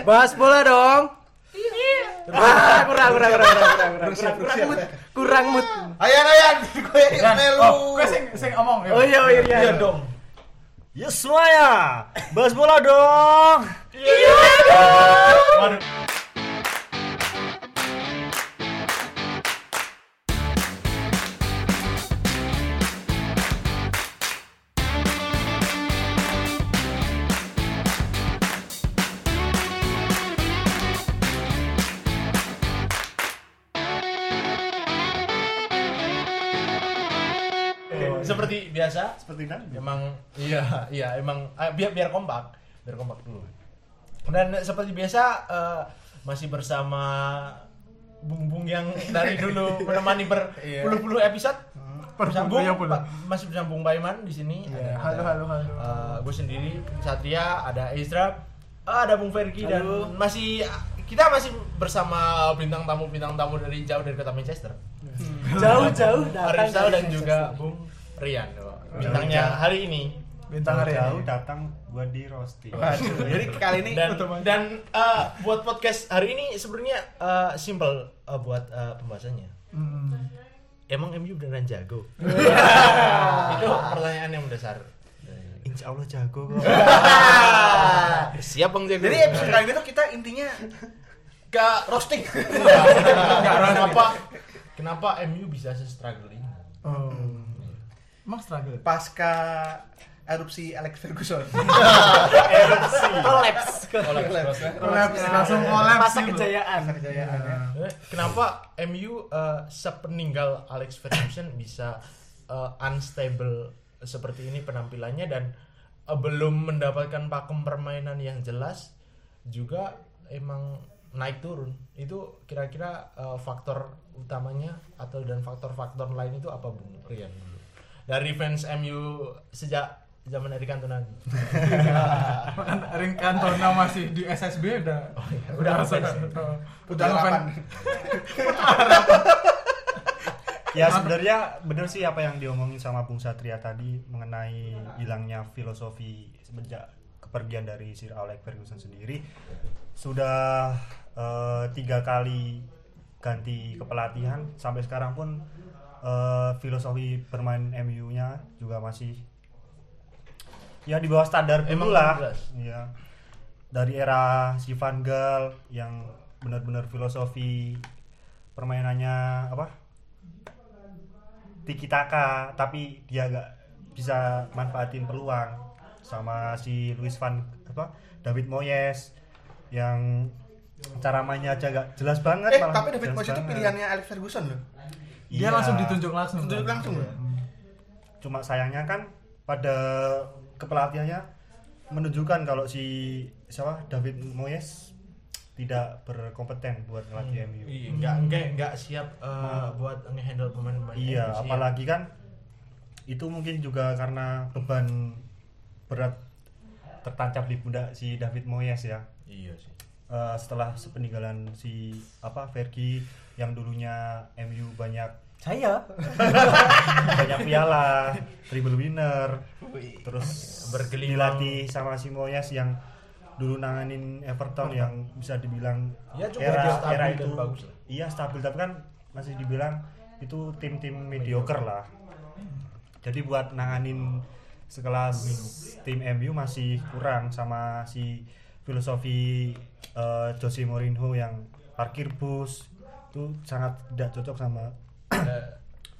Bahas bola dong. Ah, kurang, kurang, kurang, kurang, kurang, kurang, kurang, mood, kurang mood. ayang ayang gue yang melu. Oh, gue sing, sing omong. Ya. Oh, iya, oh iya, iya, iya. dong. Yes, semuanya. Bahas bola dong. Iya dong. Seperti nanti. emang iya iya emang eh, biar biar kompak biar kompak dulu. Dan seperti biasa eh, masih bersama bung bung yang dari dulu menemani berpuluh-puluh episode. Bersambung. Berpuluh puluh. Pak- masih bersambung Baiman di sini. Iya, Ada- halo, halo, halo. eh, gue sendiri Satria ada Ezra ada Bung Fergi dan masih kita masih bersama bintang tamu bintang tamu dari jauh dari kota Manchester. Jauh-jauh datang Arizal dari dan juga. Bung Rian bintangnya hari ini Bintang hari Jauh ini. datang buat di roasting. Waduh, jadi kali ini dan dan eh, buat podcast hari ini sebenarnya eh, simple eh, buat eh, pembahasannya Hmm. emang MU beneran jago itu pertanyaan yang mendasar Insya Allah jago kok. siap bang jago jadi episode kali ini tuh kita intinya ke roasting. kenapa kenapa MU bisa se-struggle ini Oh. Emang struggle. Pasca erupsi Alex Ferguson. Collapse. Collapse, langsung collapse Masa gitu. kejayaan. Kejayaan ya. Eh, Kenapa MU eh, sepeninggal Alex Ferguson bisa eh, unstable seperti ini penampilannya dan eh, belum mendapatkan pakem permainan yang jelas juga emang naik turun itu kira-kira eh, faktor utamanya atau dan faktor-faktor lain itu apa Bung Rian dulu dari fans MU sejak zaman Eric Cantona. Kan Ring Cantona masih di SSB udah. Udah udah ngefans. udah Udah ngefans. Ya sebenarnya bener sih apa yang diomongin sama Bung Satria tadi mengenai hilangnya filosofi semenjak kepergian dari Sir Alex Ferguson sendiri. Sudah eh, tiga kali ganti kepelatihan sampai sekarang pun eh, filosofi bermain MU-nya juga masih ya di bawah standar dulu lah jelas. ya dari era si Van Gaal yang benar-benar filosofi permainannya apa tiki taka tapi dia gak bisa manfaatin peluang sama si Luis Van apa David Moyes yang cara mainnya aja gak jelas banget Eh, malah tapi David Moyes itu pilihannya Alex Ferguson loh. Dia Iya. langsung ditunjuk langsung. Ditunjuk langsung loh. cuma sayangnya kan pada kepelatihannya menunjukkan kalau si siapa David Moyes tidak berkompeten buat ngelatih MU. Iya, nggak nggak nggak siap eh, buat ngehandle pemain-pemain Iya, MU sih. apalagi kan itu mungkin juga karena beban berat tertancap di pundak si David Moyes ya. Iya sih. Eh, setelah sepeninggalan si apa Fergie yang dulunya MU banyak Saya banyak piala, triple winner, terus Bergelimang. dilatih sama si Moyes yang dulu nanganin Everton yang bisa dibilang Ya, cukup era era itu bagus lah. iya stabil tapi kan masih dibilang itu tim-tim mediocre lah. Jadi buat nanganin sekelas tim MU masih kurang sama si filosofi eh, Jose Mourinho yang parkir bus itu sangat tidak cocok sama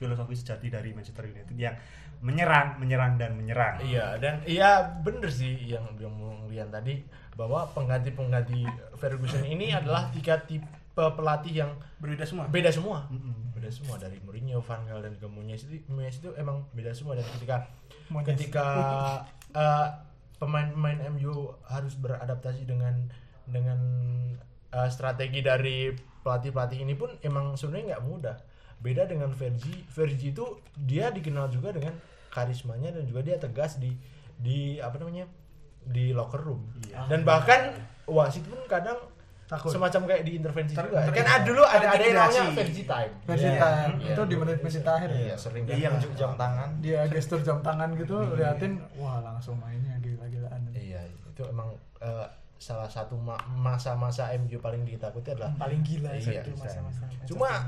Filosofi sejati dari Manchester United yang menyerang, menyerang dan menyerang. iya dan iya bener sih yang bilang Bung Rian tadi bahwa pengganti-pengganti Ferguson ini adalah tiga tipe pelatih yang Berbeda semua. beda semua. Beda semua dari Mourinho, Van Gaal dan juga Moyes itu Moyes itu emang beda semua dan ketika Moyes. ketika eh, pemain-pemain MU harus beradaptasi dengan dengan eh, strategi dari pelatih-pelatih ini pun emang sebenarnya nggak mudah. Beda dengan Fergie, Fergie itu dia dikenal juga dengan karismanya dan juga dia tegas di di apa namanya di locker room. Iya. Dan bahkan wasit pun kadang Takut. semacam kayak diintervensi Ter- juga. ter- Kan ada dulu ada ada yang namanya. Fergie time. Versi Iya. time. Iya. itu di menit-menit akhir Iya, ya. sering Dia yang juk jam tangan. Dia gestur jam tangan gitu, liatin, wah langsung mainnya gila-gilaan. Iya, itu emang eh, salah satu ma- masa-masa MU paling ditakuti adalah paling gila Iya, masa-masa Cuma-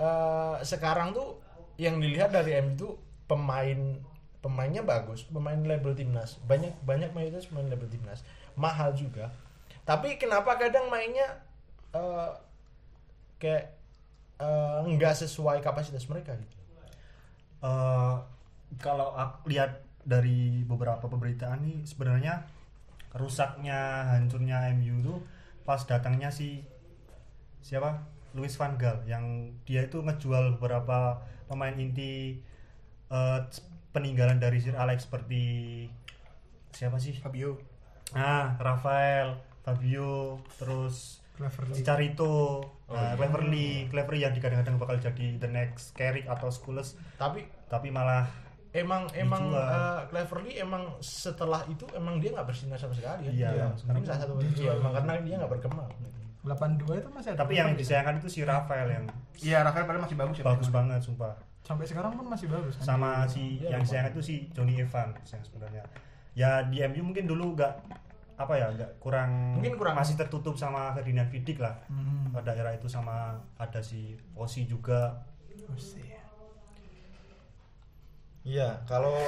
eh, sekarang tuh yang dilihat dari MU itu pemain pemainnya bagus, pemain label timnas. Banyak banyak mayoritas pemain label timnas. Mahal juga. Tapi kenapa kadang mainnya eh, kayak eh, nggak sesuai kapasitas mereka gitu. Eh, kalau aku lihat dari beberapa pemberitaan nih sebenarnya rusaknya hancurnya MU tuh pas datangnya si siapa Louis van Gaal yang dia itu ngejual beberapa pemain inti eh, peninggalan dari Sir Alex seperti siapa sih Fabio ah Rafael Fabio terus Cleverly. Cicarito nah, Cleverly Cleverly yang kadang-kadang bakal jadi the next Carrick atau Scholes Tapi tapi malah emang emang Dijual. eh, Cleverly emang setelah itu emang dia nggak bersinar sama sekali ya. Iya, Iya, sekarang salah satu iya, emang karena dia nggak berkembang. 82 itu masih ada tapi yang disayangkan itu si Rafael yang iya Rafael padahal masih bagus ya bagus banget sumpah. Sampai sekarang pun masih bagus kan? Sama si Iya, yang lumayan. disayangkan itu si Johnny Evans yang sebenarnya. Ya di MU mungkin dulu nggak apa ya nggak kurang Mungkin kurang- masih tertutup sama Ferdinand Vidic lah. Hmm. pada era itu sama ada si Osi juga. Buset. Iya, kalau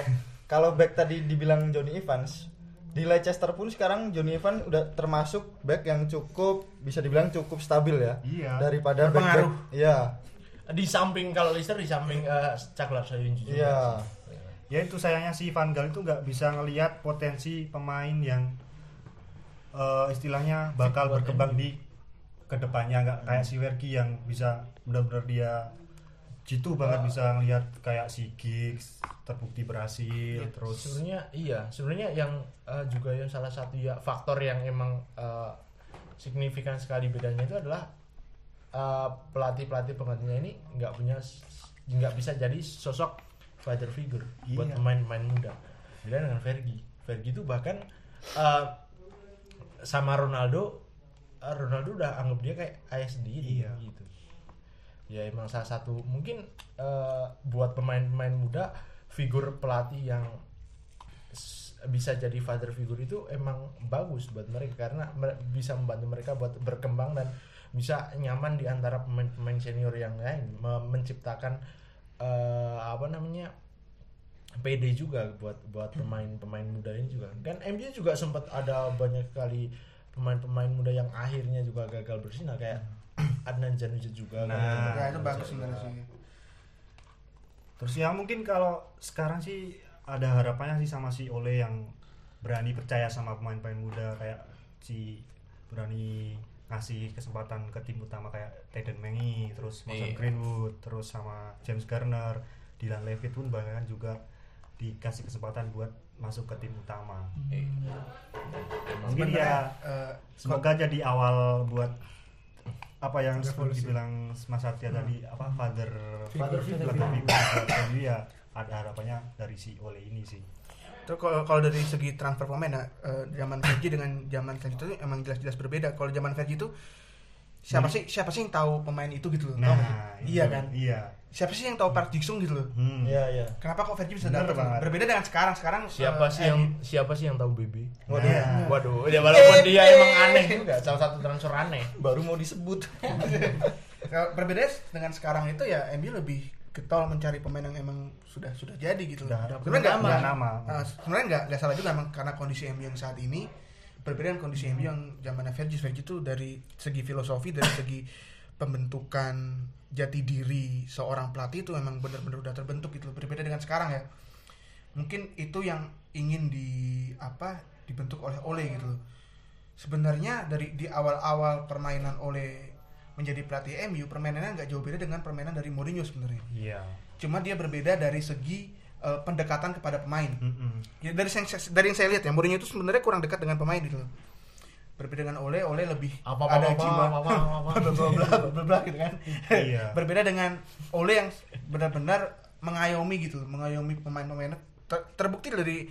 kalau back tadi dibilang Johnny Evans, di Leicester pun sekarang Johnny Evans udah termasuk back yang cukup bisa dibilang cukup stabil ya. Iya. Daripada back Berpengaruh. Iya. Di samping kalau Leicester di samping uh, Caklar Sayunji juga. Iya. ya itu sayangnya si Van Gaal itu nggak bisa ngelihat potensi pemain yang eh, istilahnya bakal berkembang di ke depannya nggak kayak si Werki yang bisa benar-benar dia jitu banget bisa ngelihat kayak si Giggs terbukti berhasil terus Sebenarnya iya, sebenarnya yang uh, juga yang salah satu ya faktor yang emang uh, signifikan sekali bedanya itu adalah uh, pelatih-pelatih penggantinya ini nggak punya nggak bisa jadi sosok father figure buat Iya. pemain-pemain muda. Beda dengan Fergie. Fergie itu bahkan uh, sama Ronaldo uh, Ronaldo udah anggap dia kayak ayah sendiri Iya. gitu. Ya emang salah satu mungkin uh, buat pemain-pemain muda figur pelatih yang bisa jadi father figure itu emang bagus buat mereka karena bisa membantu mereka buat berkembang dan bisa nyaman di antara pemain-pemain senior yang lain me- menciptakan eh, apa namanya PD juga buat buat pemain-pemain muda ini juga. Kan MU juga sempat ada banyak kali pemain-pemain muda yang akhirnya juga gagal bersinar kayak Adnan Januzaj juga kan. Nah, itu bagus sebenarnya sih. Terus yang mungkin kalau sekarang sih ada harapannya sih sama si Ole yang berani percaya sama pemain-pemain muda kayak si berani ngasih kesempatan ke tim utama kayak Teden Mengi terus Mason Iya. Greenwood terus sama James Garner Dylan Levitt pun bahkan juga dikasih kesempatan buat masuk ke tim utama. Mungkin ya Eh, semoga jadi awal buat apa yang seperti dibilang Mas Satya tadi apa father Father figure. father figure. MU ya ada harapannya dari si Ole ini sih. Terus kalau kalau dari segi transfer pemain ya, eh, zaman Fergie dengan zaman selanjutnya itu emang jelas-jelas berbeda. Kalau zaman Fergie itu siapa sih siapa sih yang tahu pemain itu gitu loh? Tahu nah iya itu, kan? iya Siapa sih yang tahu Park Ji-sung gitu loh? hmm. Iya iya. Kenapa kok Fergie bisa banget. Berbeda dengan sekarang. Sekarang Siapa eh, sih eh, yang siapa sih yang tahu BB? Waduh. Nah. Waduh, ya walaupun dia emang aneh juga, salah satu transfer aneh. Baru mau disebut. kalau berbeda dengan sekarang itu ya MU lebih getol mencari pemain yang emang sudah sudah jadi gitu loh. Sebenarnya nggak nggak- nama. eh, sebenarnya nggak nggak salah juga emang karena kondisi MU yang saat ini berbeda dengan kondisi MU yang zamannya Fergie. Fergie itu dari segi filosofi dari segi pembentukan jati diri seorang pelatih itu emang benar-benar udah terbentuk gitu loh. berbeda dengan sekarang ya mungkin itu yang ingin di apa dibentuk oleh Ole gitu loh sebenarnya dari di awal-awal permainan Ole menjadi pelatih MU permainannya nggak jauh beda dengan permainan dari Mourinho sebenarnya iya cuma dia berbeda dari segi eh, pendekatan kepada pemain Mm-mm. ya dari yang dari yang saya lihat ya Mourinho itu sebenarnya kurang dekat dengan pemain gitu loh berbeda dengan Ole Ole lebih Apa apa ada apa jiwa apa apa apa. gitu kan Iya. berbeda dengan Ole yang benar-benar mengayomi gitu mengayomi pemain-pemain Ter- terbukti dari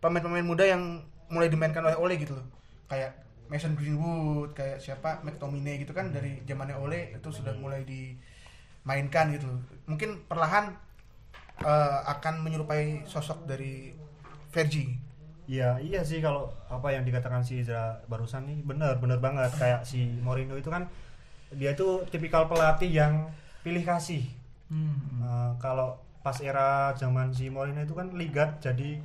pemain-pemain muda yang mulai dimainkan oleh Ole gitu loh kayak Mason Greenwood kayak siapa McTominay gitu kan dari zamannya Ole itu sudah mulai dimainkan gitu loh. mungkin perlahan eh, akan menyerupai sosok dari Fergie Iya, iya sih kalau apa yang dikatakan si Izra barusan nih benar, benar banget kayak si Mourinho itu kan dia itu tipikal pelatih yang pilih kasih. Hmm. Eh, kalau pas era zaman si Mourinho itu kan Lingard jadi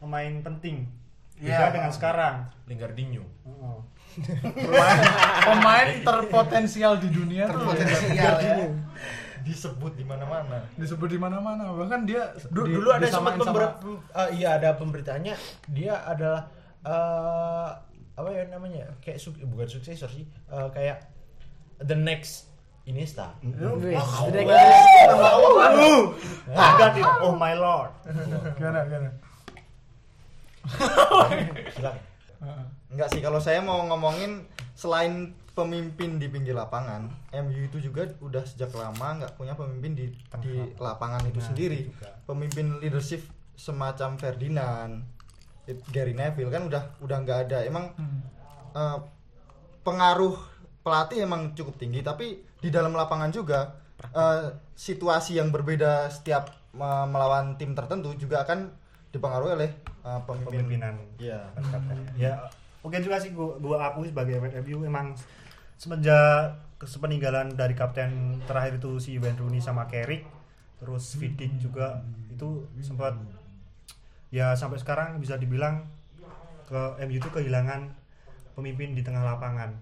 pemain penting. Beda Iya. dengan sekarang. Lingardinho. Pemain, pemain terpotensial di dunia tuh Terpotensial ya. Disebut di mana-mana. Disebut di mana-mana. Bahkan dia Du- di- dulu ada sempat sama- pember- pem- eh, iya ada pemberitanya. Dia adalah eh, apa ya namanya? Kayak suk- bukan suksesor sih. Eh, kayak the next Iniesta. Wih, Oh, oh my lord. gimana gimana. Enggak sih kalau saya mau ngomongin selain pemimpin di pinggir lapangan, MU itu juga udah sejak lama nggak punya pemimpin di di lapangan itu Nah, sendiri. Pemimpin leadership semacam Ferdinand, Gary Neville kan udah udah nggak ada. Emang Hmm. eh, pengaruh pelatih emang cukup tinggi, tapi di dalam lapangan juga eh, situasi yang berbeda setiap eh, melawan tim tertentu juga akan dipengaruhi oleh eh, pemimpin. Pemimpinan. Iya. ya oke juga sih gua, gua akui sebagai MU emang semenjak sepeninggalan dari kapten terakhir itu si Wayne Rooney sama Carrick terus Vidic juga itu sempat ya sampai sekarang bisa dibilang ke MU itu kehilangan pemimpin di tengah lapangan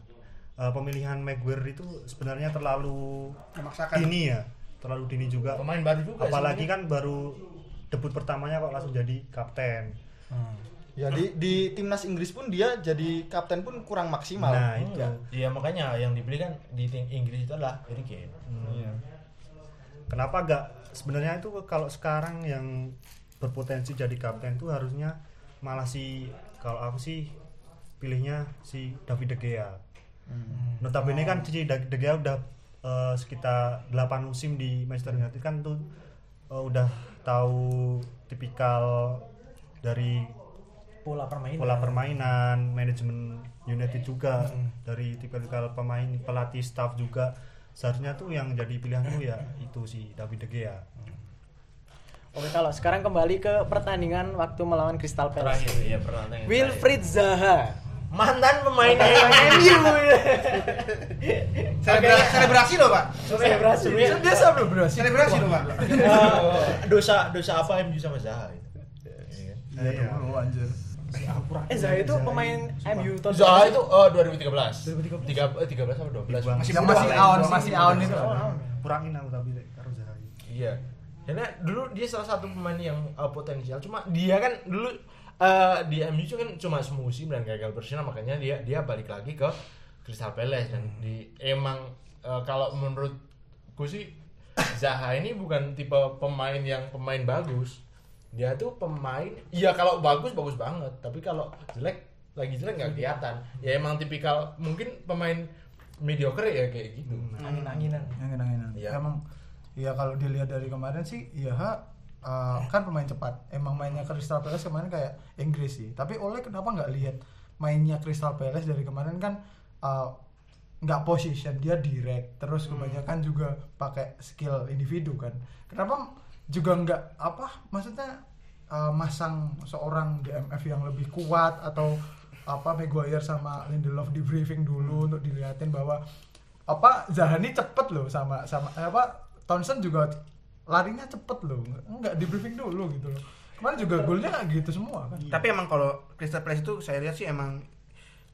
Eh, pemilihan Maguire itu sebenarnya terlalu Memaksakan. dini ya terlalu dini juga Pemain baru juga. apalagi sebenarnya. kan baru debut pertamanya kok langsung jadi kapten Ya di di timnas Inggris pun dia jadi kapten pun kurang maksimal. nah itu Enggak. Iya makanya yang dibeli kan di tim Inggris itu adalah Harry Kane. Iya. Kenapa gak sebenarnya itu kalau sekarang yang berpotensi jadi kapten itu harusnya malah si kalau aku sih pilihnya si David De Gea. Notabene kan si Da- De Gea udah eh, sekitar 8 musim di Manchester United kan tuh eh, udah tahu tipikal dari pola permainan. pola permainan, manajemen United juga dari tipikal pemain, pelatih, staff juga. Seharusnya tuh yang jadi pilihan tuh ya itu si David De Gea. Oke, kalau sekarang kembali ke pertandingan waktu melawan Crystal Palace. Terakhir ya pertandingan. Wilfried Zaha. mantan pemain MU. Selebrasi, selebrasi loh, Pak. Selebrasi ya. dia sampai berhasil Selebrasi loh, Pak. dosa dosa apa MU sama Zaha itu? iya Iya. Eh Zaha itu pemain MU tahun Zaha itu oh 2013. 2013. Tiga, eh, 13 apa 12? Masih yang masih aon masih aon itu Kurangin aku tapi karo Zaha. Iya. Karena dulu dia salah satu pemain yang uh, potensial. Cuma dia kan dulu uh, di MU itu kan cuma semusim dan gagal bersinar makanya dia dia balik lagi ke Crystal Palace dan di emang uh, kalau menurutku sih Zaha ini bukan tipe pemain yang pemain bagus. Dia tuh pemain iya kalau bagus bagus banget, tapi kalau jelek lagi jelek nggak kelihatan. Ya emang tipikal mungkin pemain mediocre ya kayak gitu. Angin-anginan. angin-anginan Iya. emang ya kalau dilihat dari kemarin sih ya uh, kan pemain cepat emang mainnya Crystal Palace kemarin kayak Inggris sih tapi oleh kenapa nggak lihat mainnya Crystal Palace dari kemarin kan uh, nggak position dia direct terus kebanyakan juga pakai skill individu kan kenapa juga nggak apa maksudnya uh, masang seorang DMF yang lebih kuat atau apa Maguire sama Lindelof di briefing dulu untuk dilihatin bahwa apa Zahani cepet loh sama sama eh, apa Townsend juga larinya cepet loh. Nggak di briefing dulu gitu loh. Kemarin juga golnya kayak gitu semua kan. Tapi emang kalau Crystal Palace itu saya lihat sih emang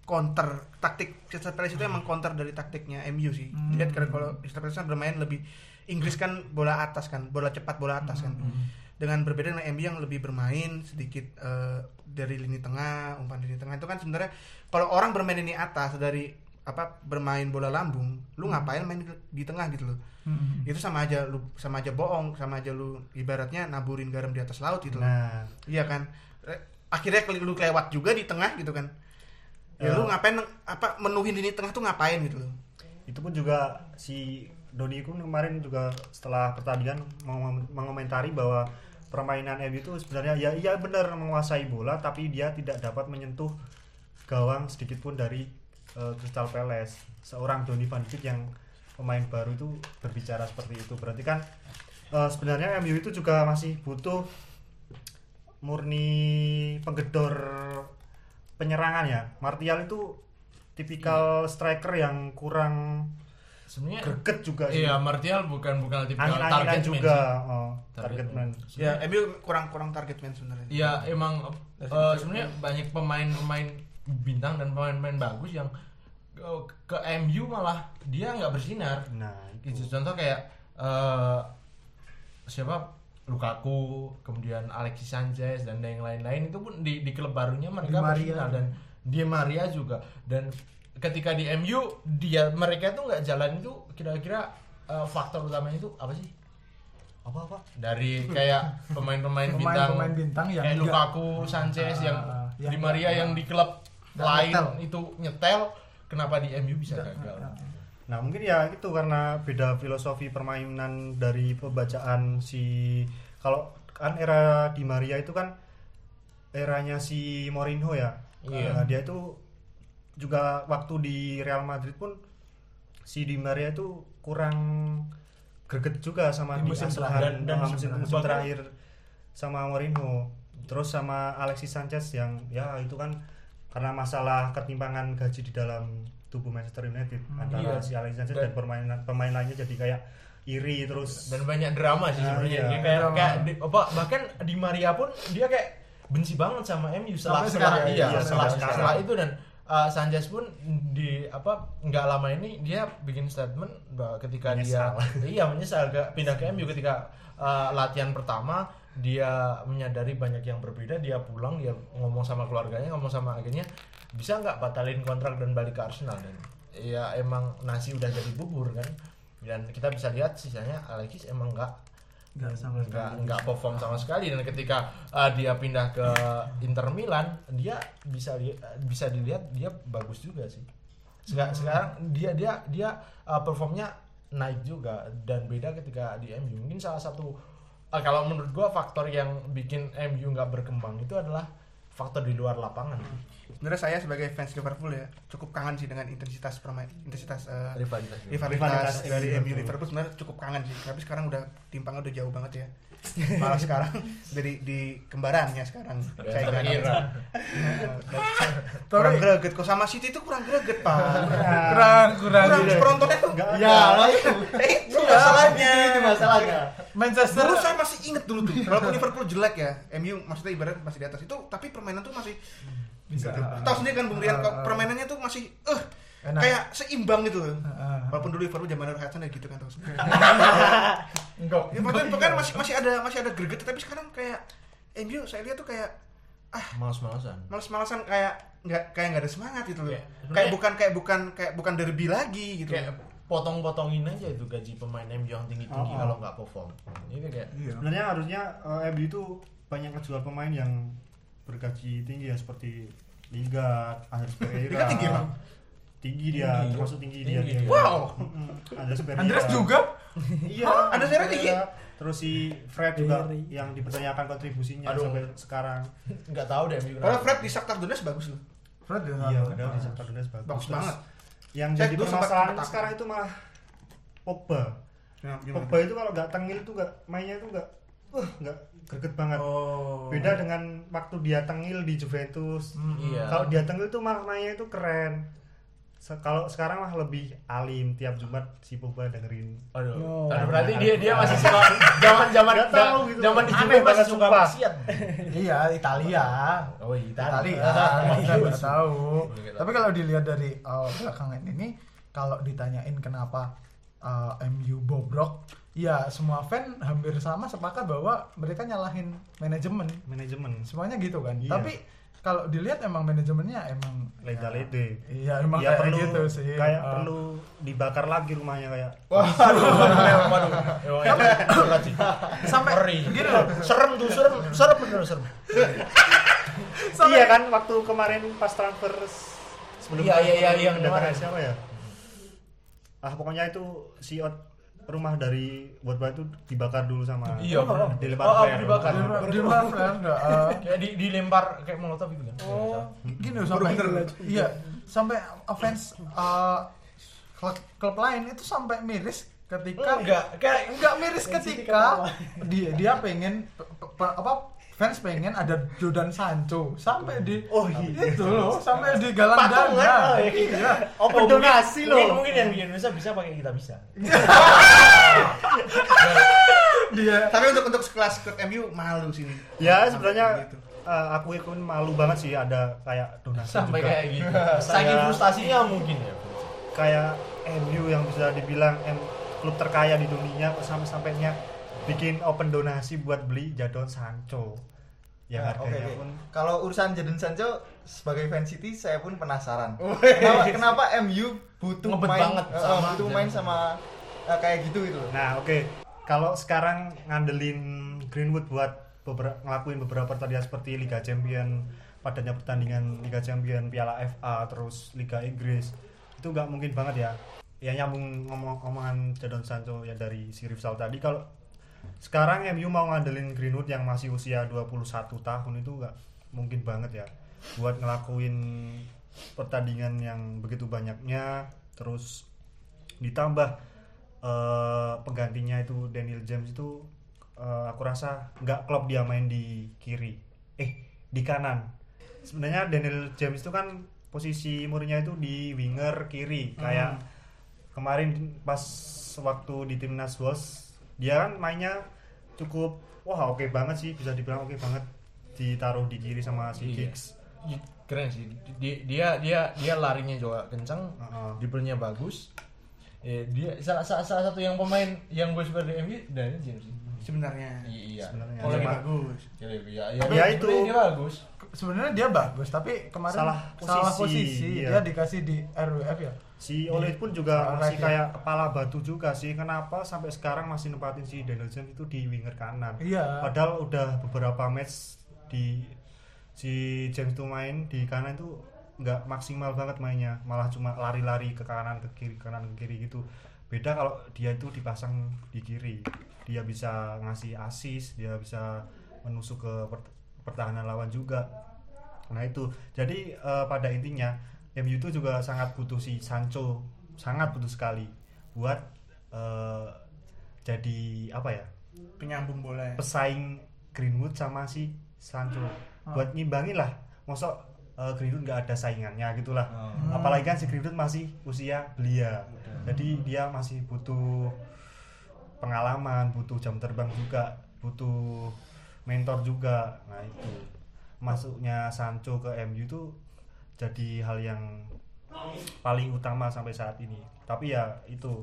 counter taktik. Crystal Palace itu emang counter dari taktiknya MU sih. Hmm. Lihat karena kalau Crystal Palace kan bermain lebih Inggris kan bola atas kan, bola cepat bola atas kan. Dengan berbeda dengan MU yang lebih bermain sedikit eh, dari lini tengah, umpan lini tengah itu kan sebenarnya kalau orang bermain lini atas dari apa bermain bola lambung, lu ngapain main di, tengah gitu loh. Hmm. Itu sama aja lu sama aja bohong, sama aja lu ibaratnya naburin garam di atas laut gitu loh. Nah, Iya kan. Akhirnya lu kelewat juga di tengah gitu kan. Ya lu Ya. ngapain apa menuhin lini tengah tuh ngapain gitu loh. itu pun juga si Doni pun kemarin juga setelah pertandingan meng- mengomentari bahwa permainan MU itu sebenarnya ya iya benar menguasai bola tapi dia tidak dapat menyentuh gawang sedikit pun dari eh, Crystal Palace. Seorang Donny van Beek yang pemain baru itu berbicara seperti itu berarti kan eh, sebenarnya MU itu juga masih butuh murni penggedor penyerangan ya. Martial itu tipikal striker yang kurang sebenarnya greget juga sih. iya Martial bukan bukan tipe Angin-anginan target man juga. sih. Oh, Target target man. man. Ya, MU kurang kurang target man sebenarnya. Iya emang eh, sebenarnya banyak pemain-pemain bintang dan pemain-pemain bagus yang ke, ke MU malah dia nggak bersinar. Nah, Gitu. itu. Contoh kayak eh, siapa Lukaku, kemudian Alexis Sanchez dan yang lain-lain itu pun di, di klub barunya mereka Di Maria. bersinar dan di Maria juga dan ketika di MU dia mereka tuh nggak jalan itu kira-kira eh, faktor utamanya itu apa sih? Apa apa? dari kayak pemain-pemain bintang, Pemain-pemain bintang yang kayak Lukaku, Sanchez yang, Ah, yang di Maria yang di klub lain nyetel. itu nyetel, kenapa di MU bisa gagal? Nah mungkin ya itu karena beda filosofi permainan dari pembacaan si kalau kan era di Maria itu kan eranya si Mourinho ya. Iya. Nah, dia itu juga waktu di Real Madrid pun si Di Maria itu kurang greget juga sama Di di musim terakhir. Dan- dan sama musim, musim terakhir sama Mourinho. Terus sama Alexis Sanchez yang ya itu kan karena masalah ketimpangan gaji di dalam tubuh Manchester United antara iya. si Alexis Sanchez Dan- dan, pemain pemain lainnya jadi kayak iri terus Dan banyak drama sih Ah, sebenarnya. iya. Dia kayak, Drama. kayak di- apa bahkan di Maria pun dia kayak benci banget sama MU setelah sekarang, iya, iya, setelah, setelah sekarang. itu dan uh, Sanchez pun di apa nggak lama ini dia bikin statement bahwa ketika Menyesal. dia iya menyesal. Ke pindah ke MU ketika uh, latihan pertama dia menyadari banyak yang berbeda dia pulang dia ngomong sama keluarganya ngomong sama agennya bisa nggak batalin kontrak dan balik ke Arsenal? Dan ya emang nasi udah jadi bubur kan? Dan kita bisa lihat sisanya Alexis emang nggak Nggak sama nggak sekali. nggak perform sama sekali. Dan ketika uh, dia pindah ke Inter Milan dia bisa li- bisa dilihat dia bagus juga sih. Seka- sekarang dia dia dia uh, performnya naik juga dan beda ketika di MU mungkin salah satu uh, kalau menurut gua faktor yang bikin MU nggak berkembang itu adalah faktor di luar lapangan Sebenarnya saya sebagai fans Liverpool ya cukup kangen sih dengan intensitas permain intensitas eh, rivalitas rivalitas Rivalitas dari MU, MU. Liverpool sebenarnya cukup kangen sih. Tapi sekarang udah timpangnya udah jauh banget ya. Malah sekarang dari di kembarannya sekarang. saya kira kurang greget kok sama City itu kurang greget pak. kurang kurang Kurang penontonnya tuh. Nggak Ya, lah itu. Eh, itu masalahnya. Itu masalahnya. Manchester Dulu saya masih inget dulu tuh, walaupun Liverpool jelek ya, MU maksudnya ibarat masih di atas itu, tapi permainan tuh masih bisa tahu sendiri kan Bung Rian, Ah, ah. permainannya tuh masih eh Enak. kayak seimbang gitu loh. Ah, ah. Walaupun dulu Liverpool zaman Roy Hudson ya gitu kan terus. enggak Ya, pokoknya, pokoknya masih masih ada masih ada greget tapi sekarang kayak MU saya lihat tuh kayak malas-malasan males-malesan kayak nggak kayak nggak ada semangat gitu loh. Kayak, Kayak bukan kayak bukan kayak bukan derby lagi gitu. kayak potong-potongin aja itu gaji pemain MU yang tinggi-tinggi Oh, oh. kalau nggak perform ini kayak iya sebenarnya harusnya eh, MU itu banyak ngejual pemain yang bergaji tinggi ya seperti Lingard, Andres Pereira. Lingard tinggi, Bang? Tinggi dia, Tinggi. termasuk tinggi, dia. Tinggi dia. dia. Wow. Andres Pereira. Andres juga Iya, Andres Pereira tinggi? Terus si Fred juga yang dipertanyakan kontribusinya Aduh. sampai sekarang. nggak tahu deh Padahal kenapa. Fred di Shakhtar Donetsk bagus loh. Fred ya Iya, padahal di Shakhtar Donetsk bagus. Bagus Terus banget. Yang Saya jadi permasalahan sekarang itu malah Pogba. Ya, Pogba itu kalau nggak tengil itu nggak mainnya itu nggak, uh, nggak greget banget. Oh. Beda dengan waktu dia tengil di Juventus. iya Kalau dia tengil itu malah mainnya itu keren. Se- kalau sekarang mah lebih alim tiap Jumat si Pogba dengerin. Aduh, Oh. aduh, berarti dia dia masih suka zaman zaman Nggak tahu gitu. zaman di Juve masih banget, suka maksiat. iya Italia Oh iya, Italia nggak tahu tapi kalau dilihat dari uh, belakangan ini kalau ditanyain kenapa uh, MU bobrok ya semua fan hampir sama sepakat bahwa mereka nyalahin manajemen Manajemen. semuanya gitu kan Iya. tapi kalau dilihat emang manajemennya emang Leda-lede. iya emang Ya kayak perlu gitu sih kayak Uh, perlu dibakar lagi rumahnya kayak. Waduh, waduh, sampai gini loh Serem tuh, serem, serem bener serem. Iya kan waktu kemarin pas transfer sebelum Iya, iya, iya, yang kemarin. siapa ya? Ah pokoknya itu si Ot- rumah dari Worldwide itu dibakar dulu sama Iya, dilempar Oh, oh, flare. dibakar. di di mana enggak uh, Kayak di, dilempar kayak molotov gitu kan. Oh, gini loh sampai iya sampai fans uh, klub, klub lain itu sampai miris ketika Enggak, kayak enggak miris ketika dia dia pengen pe- pe- apa fans pengen ada Jordan Sancho sampai di Oh, iya. itu loh sampai di galang dana oh, iya. iya Open mungkin- donasi loh. Mungkin, mungkin yang di Indonesia bisa pakai kita bisa. dia Tapi untuk untuk sekelas klub MU malu sini. Ya sebenarnya Gitu. eh, aku ikut malu banget sih ada kayak donasi Sampai juga. kayak gitu. Saking frustasinya mungkin ya. kayak MU yang bisa dibilang M klub terkaya di dunia kok sampai sampainya bikin open donasi buat beli Jadon Sancho yang Nah, harganya oke. pun Kalau urusan Jadon Sancho sebagai fan City saya pun penasaran. kenapa, kenapa MU butuh Ngebet main banget eh, sama butuh main sama eh, kayak gitu gitu loh. Nah, oke. Kalau sekarang ngandelin Greenwood buat beberapa ngelakuin beberapa pertandingan seperti Liga Champion, padanya pertandingan Liga Champion, Piala FA, terus Liga Inggris, itu nggak mungkin banget ya. Ya nyambung ngomong omongan Jadon Sancho ya dari si Rifsal tadi kalau sekarang MU mau ngandelin Greenwood yang masih usia 21 tahun itu nggak mungkin banget ya buat ngelakuin pertandingan yang begitu banyaknya. Terus ditambah eh, penggantinya itu Daniel James itu eh, aku rasa nggak klop dia main di kiri eh di kanan. Sebenarnya Daniel James itu kan posisi murnya itu di winger kiri. Kayak kemarin pas waktu di timnas Wolves dia kan mainnya cukup wah oke banget sih bisa dibilang oke banget ditaruh di kiri sama si Iya. Giggs Keren sih. Dia dia dia, dia larinya juga kencang, Heeh. dribblenya bagus. Eh, dia salah, salah, salah satu yang pemain yang gue suka dari MU Daniel James. Sebenarnya. Iya. Sebenarnya. Oh, lagi Cuma- bagus. Ya, ya, ya, Ya, itu. sebenarnya dia bagus. sebenarnya dia bagus tapi kemarin Salah salah posisi, posisi iya. dia dikasih di RWF ya Si Ole pun juga masih ya. kayak kepala batu juga sih. Kenapa sampai sekarang masih nempatin si Daniel James itu di winger kanan? Iya. Padahal udah beberapa match di si James tuh main di kanan itu nggak maksimal banget mainnya, malah cuma lari-lari ke kanan ke kiri ke kanan ke kiri gitu. Beda kalau dia itu dipasang di kiri, dia bisa ngasih assist, dia bisa menusuk ke pert- pertahanan lawan juga. Nah itu, jadi eh, pada intinya MU itu juga sangat butuh si Sancho, sangat butuh sekali buat eh, jadi apa ya? Penyambung bola ya. pesaing Greenwood sama si Sancho. Buat ngimbangin lah mosok eh, Greenwood nggak ada saingannya gitulah. Apalagi kan si Greenwood masih usia belia. Jadi dia masih butuh pengalaman butuh jam terbang juga butuh mentor juga. Nah itu. Masuknya Sancho ke MU itu jadi hal yang paling utama sampai saat ini tapi ya itu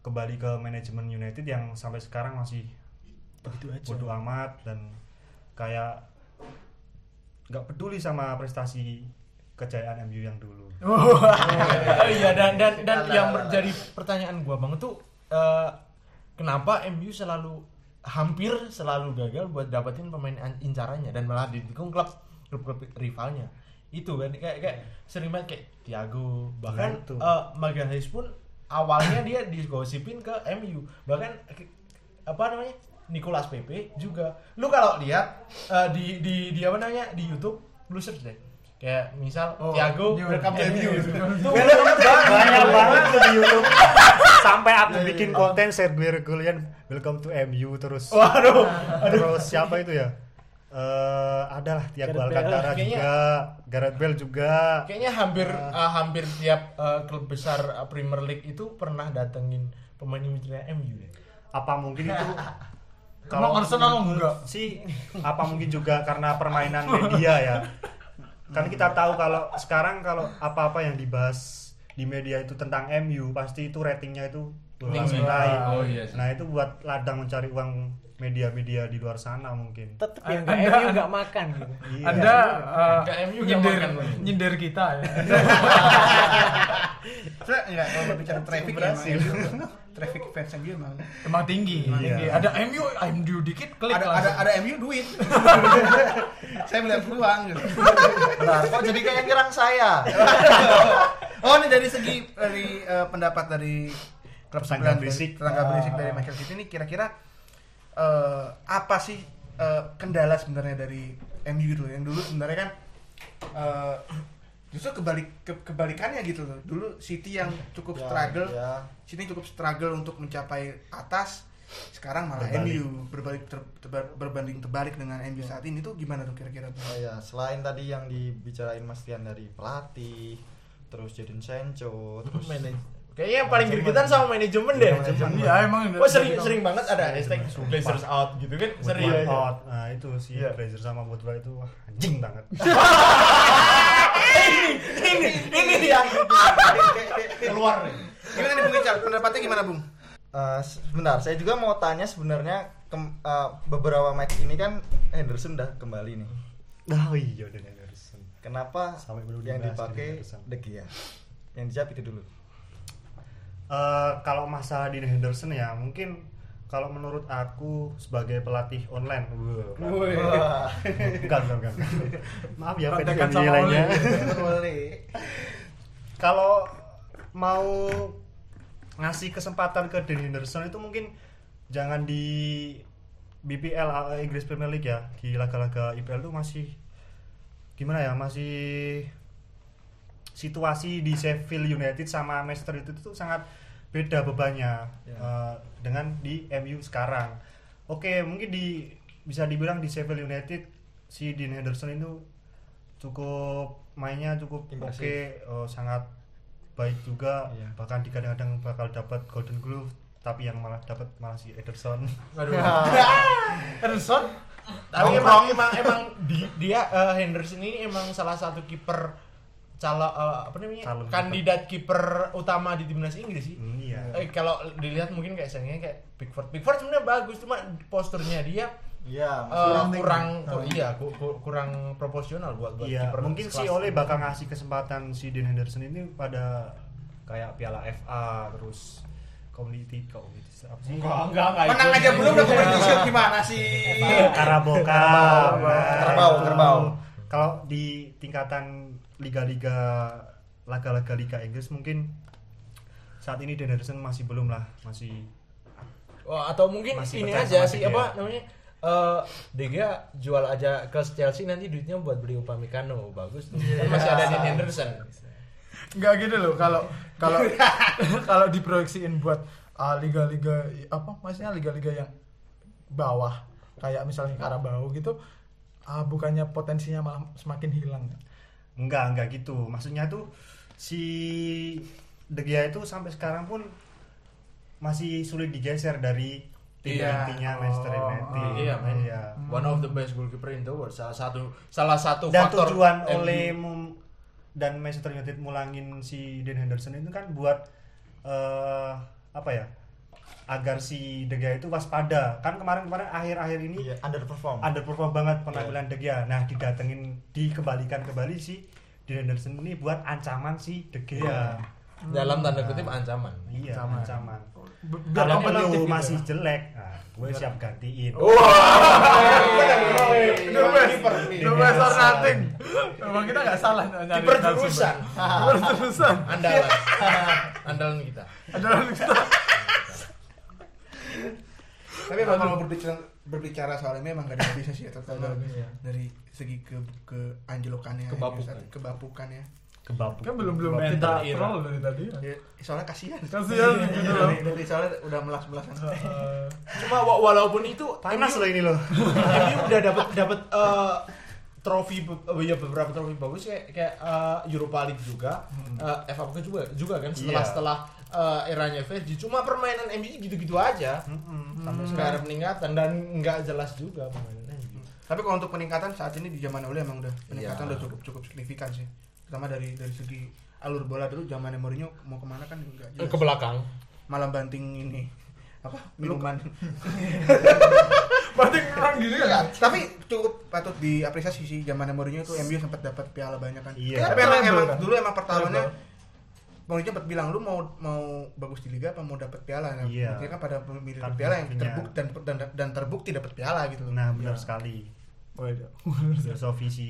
kembali ke manajemen United yang sampai sekarang masih Begitu aja. bodoh amat dan kayak nggak peduli sama prestasi kejayaan MU yang dulu. Oh iya dan dan dan yang menjadi pertanyaan gua banget tuh eh, kenapa MU selalu hampir selalu gagal buat dapetin pemain an- incarannya dan malah didukung klub klub klub rivalnya itu kan kayak kayak sering banget kayak Thiago bahkan itu. eh, Magalhaes pun awalnya dia digosipin ke MU bahkan apa namanya Nicolas Pepe juga lu kalau lihat eh, di di di apa namanya di YouTube lu search deh kayak misal Oh, Thiago welcome to MU. Banyak banget di YouTube. Sampai aku bikin konten set Guardian welcome to MU terus. waduh Terus siapa itu ya? Eh adalah Bale. Alcantara Kayaknya- juga, Gareth Bale juga. kayaknya hampir eh, hampir tiap eh, klub besar eh, Premier League itu pernah datengin pemain imitrnya MU deh. Apa mungkin itu? Emang Arsenal enggak? sih apa mungkin juga karena permainan media ya? Kan kita tahu kalau sekarang kalau apa-apa yang dibahas di media itu tentang MU pasti itu ratingnya itu langsung naik Oh, iya nah itu buat ladang mencari uang media-media di luar sana mungkin Tetep yang nggak MU nggak makan gitu. Iya. Anda uh, MU nyindir, makan, nyindir kita ya. Sebenarnya enggak kalau bicara traffic Berhasil. ya, emang traffic fans MU emang Emang tinggi. Iya. tinggi. Ada MU, MU dikit klik ada ada ada MU duit. saya melihat peluang gitu. Nah, kok jadi kayak nyerang saya? Oh ini dari segi dari eh, pendapat dari klub Tetangga sebelah berisik. dari, tetangga berisik dari Michael City ini kira-kira eh, apa sih eh, kendala sebenarnya dari MU gitu yang dulu sebenarnya kan eh, justru kebalik ke- kebalikannya gitu loh dulu City yang cukup Ya, struggle ya. City cukup struggle untuk mencapai atas sekarang malah Berbalik. MU berbalik ter- terba- berbanding terbalik dengan MU saat ini tuh gimana tuh kira-kira Bung? Oh ya, selain tadi yang dibicarain Mas Tian dari pelatih, terus Jadon Sancho, terus Manaj- Kayaknya yang paling gregetan sama manajemen deh. Manajemen. Iya emang. Wah sering sering banget ada hashtag Blazers out gitu kan sering. Out. Nah, itu si Iya. Glazer sama Woodward itu wah anjing banget. ini ini dia keluar nih. Gimana nih Bung Ical? Pendapatnya gimana Bung? Eh, sebentar, saya juga mau tanya sebenarnya eh, beberapa match ini kan Henderson udah kembali nih. Oh iya Dan Henderson. Kenapa Sampai belum yang dipakai. De Gea? Yang dijawab itu dulu. Eh, kalau masalah di Henderson ya mungkin kalau menurut aku sebagai pelatih online, bukan, bukan, bukan. Maaf ya sama nilainya. Kalau mau ngasih kesempatan ke Dean Henderson itu mungkin jangan di BPL Inggris Premier League ya di laga-laga IPL itu masih gimana ya masih situasi di Sheffield United sama Manchester United itu sangat beda bebannya Ya. uh, dengan di MU sekarang. Oke, mungkin di bisa dibilang di Sheffield United si Dean Henderson itu cukup mainnya cukup oke, Impresif. uh, sangat baik juga, Iya. bahkan di kadang-kadang bakal dapat Golden Glove, tapi yang malah dapat malah si Ederson. Aduh. Henderson. Tapi emang emang emang di- dia eh, Henderson ini emang salah satu kiper calo eh, apa namanya Calon kandidat kiper utama di timnas Inggris sih. Hmm, iya. Eh, kalau dilihat mungkin kayak sayangnya kayak Pickford. Pickford sebenarnya bagus cuma posturnya dia Iya, masih kurang kur- iya ku- ku- kurang proporsional buat buat Iya, kiper mungkin si sekelas Ole ini. bakal ngasih kesempatan si Dean Henderson ini pada kayak Piala FA terus community community apa sih? enggak enggak enggak Menang itu. aja belum udah competition gimana sih? Karabau Nah, kerbau. Kalau di tingkatan liga-liga laga-laga liga Inggris mungkin saat ini Dean Henderson masih belum lah, masih Wah, atau mungkin Masih ini aja sih apa namanya eh De Gea jual aja ke Chelsea nanti duitnya buat beli Upamecano bagus tuh. Kan masih ada Dean Henderson. Enggak gitu loh kalau kalau kalau diproyeksiin buat uh, liga-liga apa maksudnya liga-liga yang bawah kayak misalnya Karabau gitu uh, bukannya potensinya malah semakin hilang enggak enggak gitu. Maksudnya tuh si De Gea itu sampai sekarang pun masih sulit digeser dari tim Iya. intinya Manchester Oh, United. oh, iya, men. Iya. One of the best goalkeeper in the world. Salah satu salah satu dan faktor tujuan oleh dan Manchester United mulangin si Dean Henderson itu kan buat eh, apa ya agar si De Gea itu waspada kan kemarin-kemarin akhir-akhir ini Iya, underperform. underperform banget penampilan De Gea nah didatengin dikembalikan kembali si Dean Henderson ini buat ancaman si De Gea dalam tanda kutip ancaman. iya Ancaman. ancaman kalau lu gitu masih ya. jelek nah, gue siap gantiin The best, the best or nothing. Emang kita nggak salah nyari Kiper jurusan. Kiper jurusan. Andalan. Andalan kita. Adalah kita. Tapi kalau berbicara berbicara soal ini emang gak ada habisnya sih ya terutama habisnya. dari segi ke ke anjlokannya Kebapukan. kebapukannya kebab Kan belum belum Ira. troll dari tadi. ya. ya, soalnya kasihan Kasihan gitu loh. dari, dari soalnya udah melas melasan Eh, Cuma wa- walaupun itu panas loh ini loh MU udah dapat dapat eh, trofi be- ya beberapa trofi bagus kayak kayak eh, Europa League juga, eh, FA Cup juga juga kan setelah Iya. setelah eh, eranya Fergie. Cuma permainan MU gitu-gitu aja. Sampai sekarang ada peningkatan dan nggak jelas juga permainan MU. tapi kalau untuk peningkatan saat ini di zaman Ole emang udah peningkatan Iya. udah cukup cukup signifikan sih terutama dari dari segi alur bola dulu zaman Mourinho mau ke mana kan enggak jelas Ke belakang. malah banting ini apa minuman Berarti orang gini kan? tapi cukup patut diapresiasi sih zaman Mourinho itu MU sempat dapat piala banyak kan Iya. tapi emang, Treble emang dulu emang pertaruhannya Treble. Mourinho sempat bilang lu mau mau bagus di liga apa mau dapat piala nah, Iya. buktinya kan pada memilih Kan piala yang terbukti dan, dan dan terbukti dapat piala gitu loh nah benar Iya. sekali Oh iya. filosofi si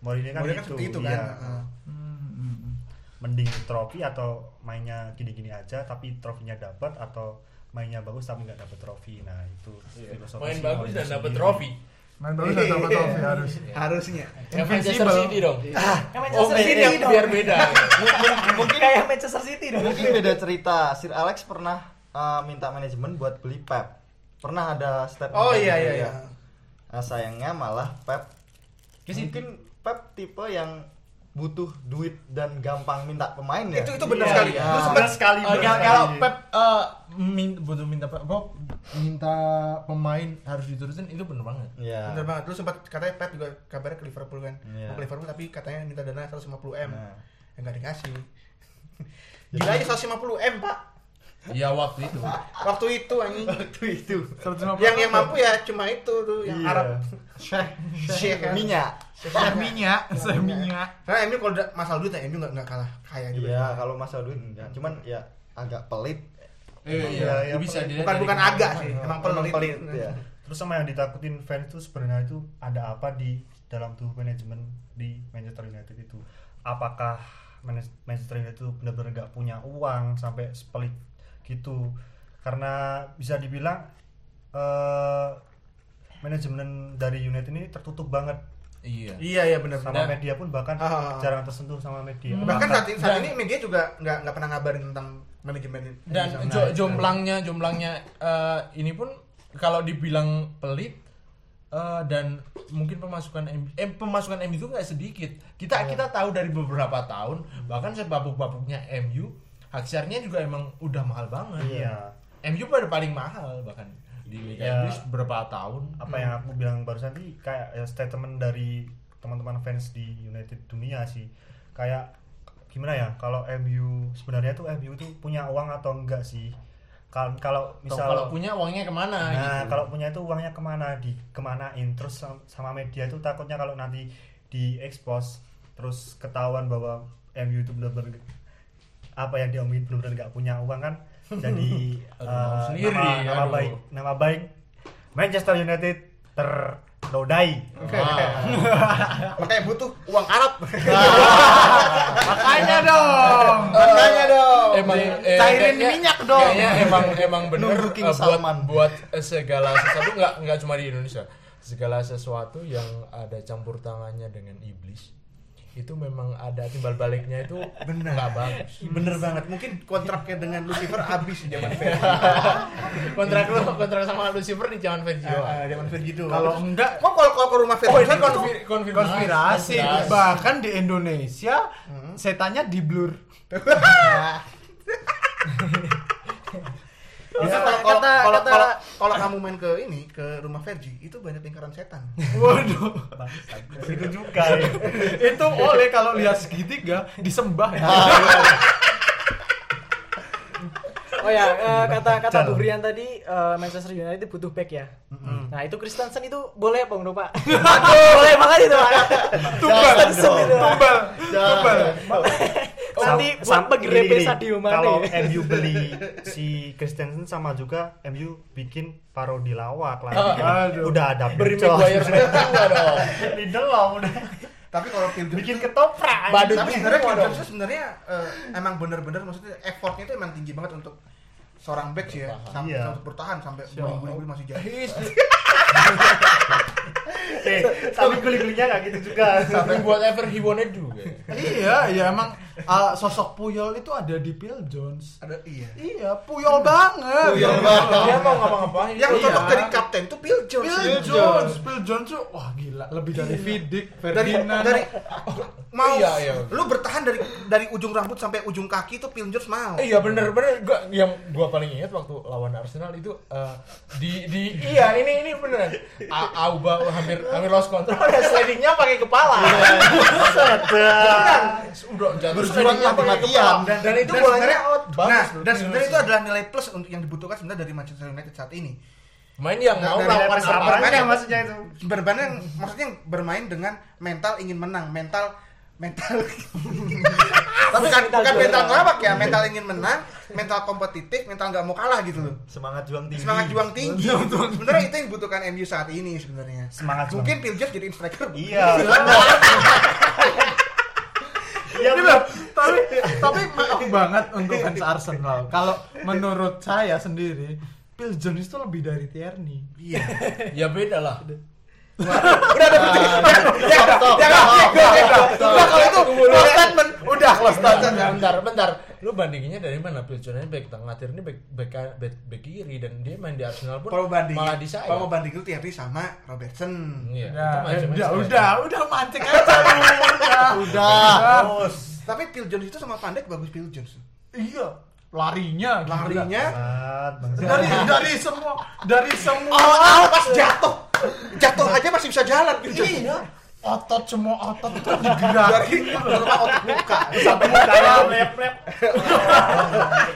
Mourinho kan Mourinho kan itu seperti itu kan iya. Heeh. Hmm, mending trofi atau mainnya gini-gini aja tapi trofinya dapat atau mainnya bagus tapi nggak dapat trofi nah itu filosofi Main si bagus Mourinho dan dapat trofi. Main bagus dan dapat trofi harus. harusnya Yang Manchester. City dong. Ah, Oh, Manchester City dong. biar beda. Mungkin kayak Manchester City dong. Mungkin beda cerita. Sir Alex pernah uh, minta manajemen buat beli Pep. pernah ada statement Oh iya gitu iya ya. iya. Nah, sayangnya malah Pep mungkin Pep tipe yang butuh duit dan gampang minta pemain ya. Itu itu benar Iya, sekali. iya. Lu Benar sekali. Benar kalau, Pep eh, min- butuh minta apa minta pemain harus diturutin itu bener banget. Iya. Bener banget. Lu sempat katanya Pep juga kabarnya ke Liverpool kan. Iya. Ke Liverpool tapi katanya minta dana 150 M. Nah. Ya enggak dikasih. Gila aja 150 M, Pak. Ya waktu itu. Waktu itu anjing. Itu itu. 150 yang yang mampu ya cuma itu tuh yang Iya. Arab. Syekh Syekh kan. minyak. Saya minyak, saya minyak. Karena MU kalau udah masalah duit ya MU enggak enggak kalah kaya juga. Iya, kalau masalah duit enggak. Cuman ya agak pelit. Iya, iya, iya, bisa dilihat Bukan bukan agak sih, emang Emang pelit. pelit ya. Terus sama yang ditakutin fans itu sebenarnya itu ada apa di dalam tubuh manajemen di Manchester United itu? Apakah Manchester United itu benar-benar nggak punya uang sampai sepelit gitu? Karena bisa dibilang eh, manajemen dari United ini tertutup banget Iya. Iya iya benar sama media pun bahkan Ah. jarang tersentuh sama media. Bahkan Apakah- saat ini, saat ini media juga nggak nggak pernah ngabarin tentang manajemen ini. Dan jo- jomblangnya jomblangnya eh, ini pun kalau dibilang pelit eh, dan mungkin pemasukan M, eh, pemasukan MU itu nggak sedikit. Kita kita tahu dari beberapa tahun bahkan sebabuk-babuknya MU hak siarnya juga emang udah mahal banget. Iya. MU pada paling mahal bahkan di Liga Ya. Inggris berapa tahun. apa yang aku bilang barusan tadi kayak ya, statement dari teman-teman fans di United dunia sih kayak gimana ya kalau MU sebenarnya tuh MU tuh punya uang atau enggak sih Kal- kalau Misal, kalau punya uangnya ke mana nah gitu. kalau punya itu uangnya ke mana di kemanain terus sam- sama media itu takutnya kalau nanti di expose terus ketahuan bahwa MU itu benar-benar apa yang diomongin benar-benar nggak punya uang kan jadi Aduh, eh, mau sendiri, nama, nama aduh. baik nama baik Manchester United ternodai Wah. makanya butuh uang Arab. Makanya dong. Makanya dong. emang eh, Cairin kayaknya- minyak dong. Kayaknya emang emang bener Nunggu King eh, buat Salman. buat eh, segala sesuatu nggak nggak cuma di Indonesia. Segala sesuatu yang ada campur tangannya dengan iblis itu memang ada timbal baliknya itu Benar. nggak bagus. Bener banget. Mungkin kontraknya dengan Lucifer habis di zaman Fergie. kontrak lu kontrak sama Lucifer di zaman Fergie. Ah, ah, zaman itu. Kalau enggak kok kalau kalau ke rumah Fergie Oh, ini kan konfir- konfirmasi. konspirasi Konspirasi. bahkan di Indonesia setannya di blur Itu Ya, kalau kata- kalau kata- kalau kalau kamu main ke ini ke rumah Fergie itu banyak lingkaran setan. waduh itu juga ya. itu oleh kalau lihat segitiga disembah ya. Oh ya, eh, kata kata. Bu Brian tadi eh, Manchester United butuh back ya. Nah, itu Kristensen itu boleh apa enggak, Pak? boleh banget itu, Pak. tumbal tumbal tumbal Nanti Sam- buat sam- pegrepe gini, gini. Sadio Mane. Kalau MU beli si Christensen sama juga MU bikin parodi lawak lah. Aduh. Udah ada Beri. Maguire dong. di delong udah Tapi kalau Phil Jones bikin ketoprak. Tapi sebenarnya Phil. Jones sebenarnya eh, emang bener-bener maksudnya effortnya itu emang tinggi banget untuk seorang back sih ya sampai Iya. untuk bertahan sampai guling-guling masih jadi Eh, tapi guli-gulinya nggak gitu juga. Sampai buat ever he wanted juga. iya iya emang uh, sosok Puyol itu ada di Phil Jones ada iya iya Puyol banget Puyol banget. Dia mau ngapa-ngapain? yang Iya. cocok jadi kapten itu Phil Jones Phil Jones Phil Jones tuh wah gila lebih dari Vidic dari Ferdinand dari mau Iya, iya. lu bertahan dari dari ujung rambut sampai ujung kaki itu Phil Jones mau Iya bener bener gua yang gua paling ingat waktu lawan Arsenal itu eh, di di iya ini ini beneran A- Auba hampir hampir lost control dan slidingnya pakai kepala. Beneran. Udah jatuh Berjuang slidingnya pakai mati-matian. kepala. dan, dan itu Dan bolanya sebenarnya- out bagus. nah dan sebenarnya itu adalah nilai plus untuk yang dibutuhkan sebenarnya dari Manchester United saat ini main yang mau Dari- melawan apa? bermain yang maksudnya itu? bermain yang maksudnya bermain dengan mental ingin menang mental mental tapi kan mental bukan mental ngelawak ya mental ingin menang mental kompetitif mental nggak mau kalah gitu loh Semangat juang tinggi. semangat juang tinggi sebenarnya itu yang dibutuhkan MU saat ini sebenarnya Semangat juang. mungkin Phil Jones jadi striker Iya. Iya bener. tapi tapi maaf banget untuk fans Arsenal. Kalau menurut saya sendiri, Phil Jones itu lebih dari Tierney. iya Ya beda lah. Udah ada jangan jangan kalau itu close statement Udah close Bentar, bentar, bentar. lu bandinginnya dari mana Phil Jones ini back tengah Tierney back back, back, kiri dan dia main di Arsenal pun Kalau banding, malah di sayap kalau mau banding itu Thierry sama Robertson. iya Ya, udah, udah, udah mancing aja lu, udah. Udah. Tapi Phil Jones itu sama Van Dijk bagus Phil Jones. Iya, larinya, gila. Larinya dari dari semua dari semua pas jatuh. Jatuh aja masih bisa jalan Jones. iya otot semua otot itu digerakin gitu. Terutama otot muka. sampai mukanya mlep-mlep.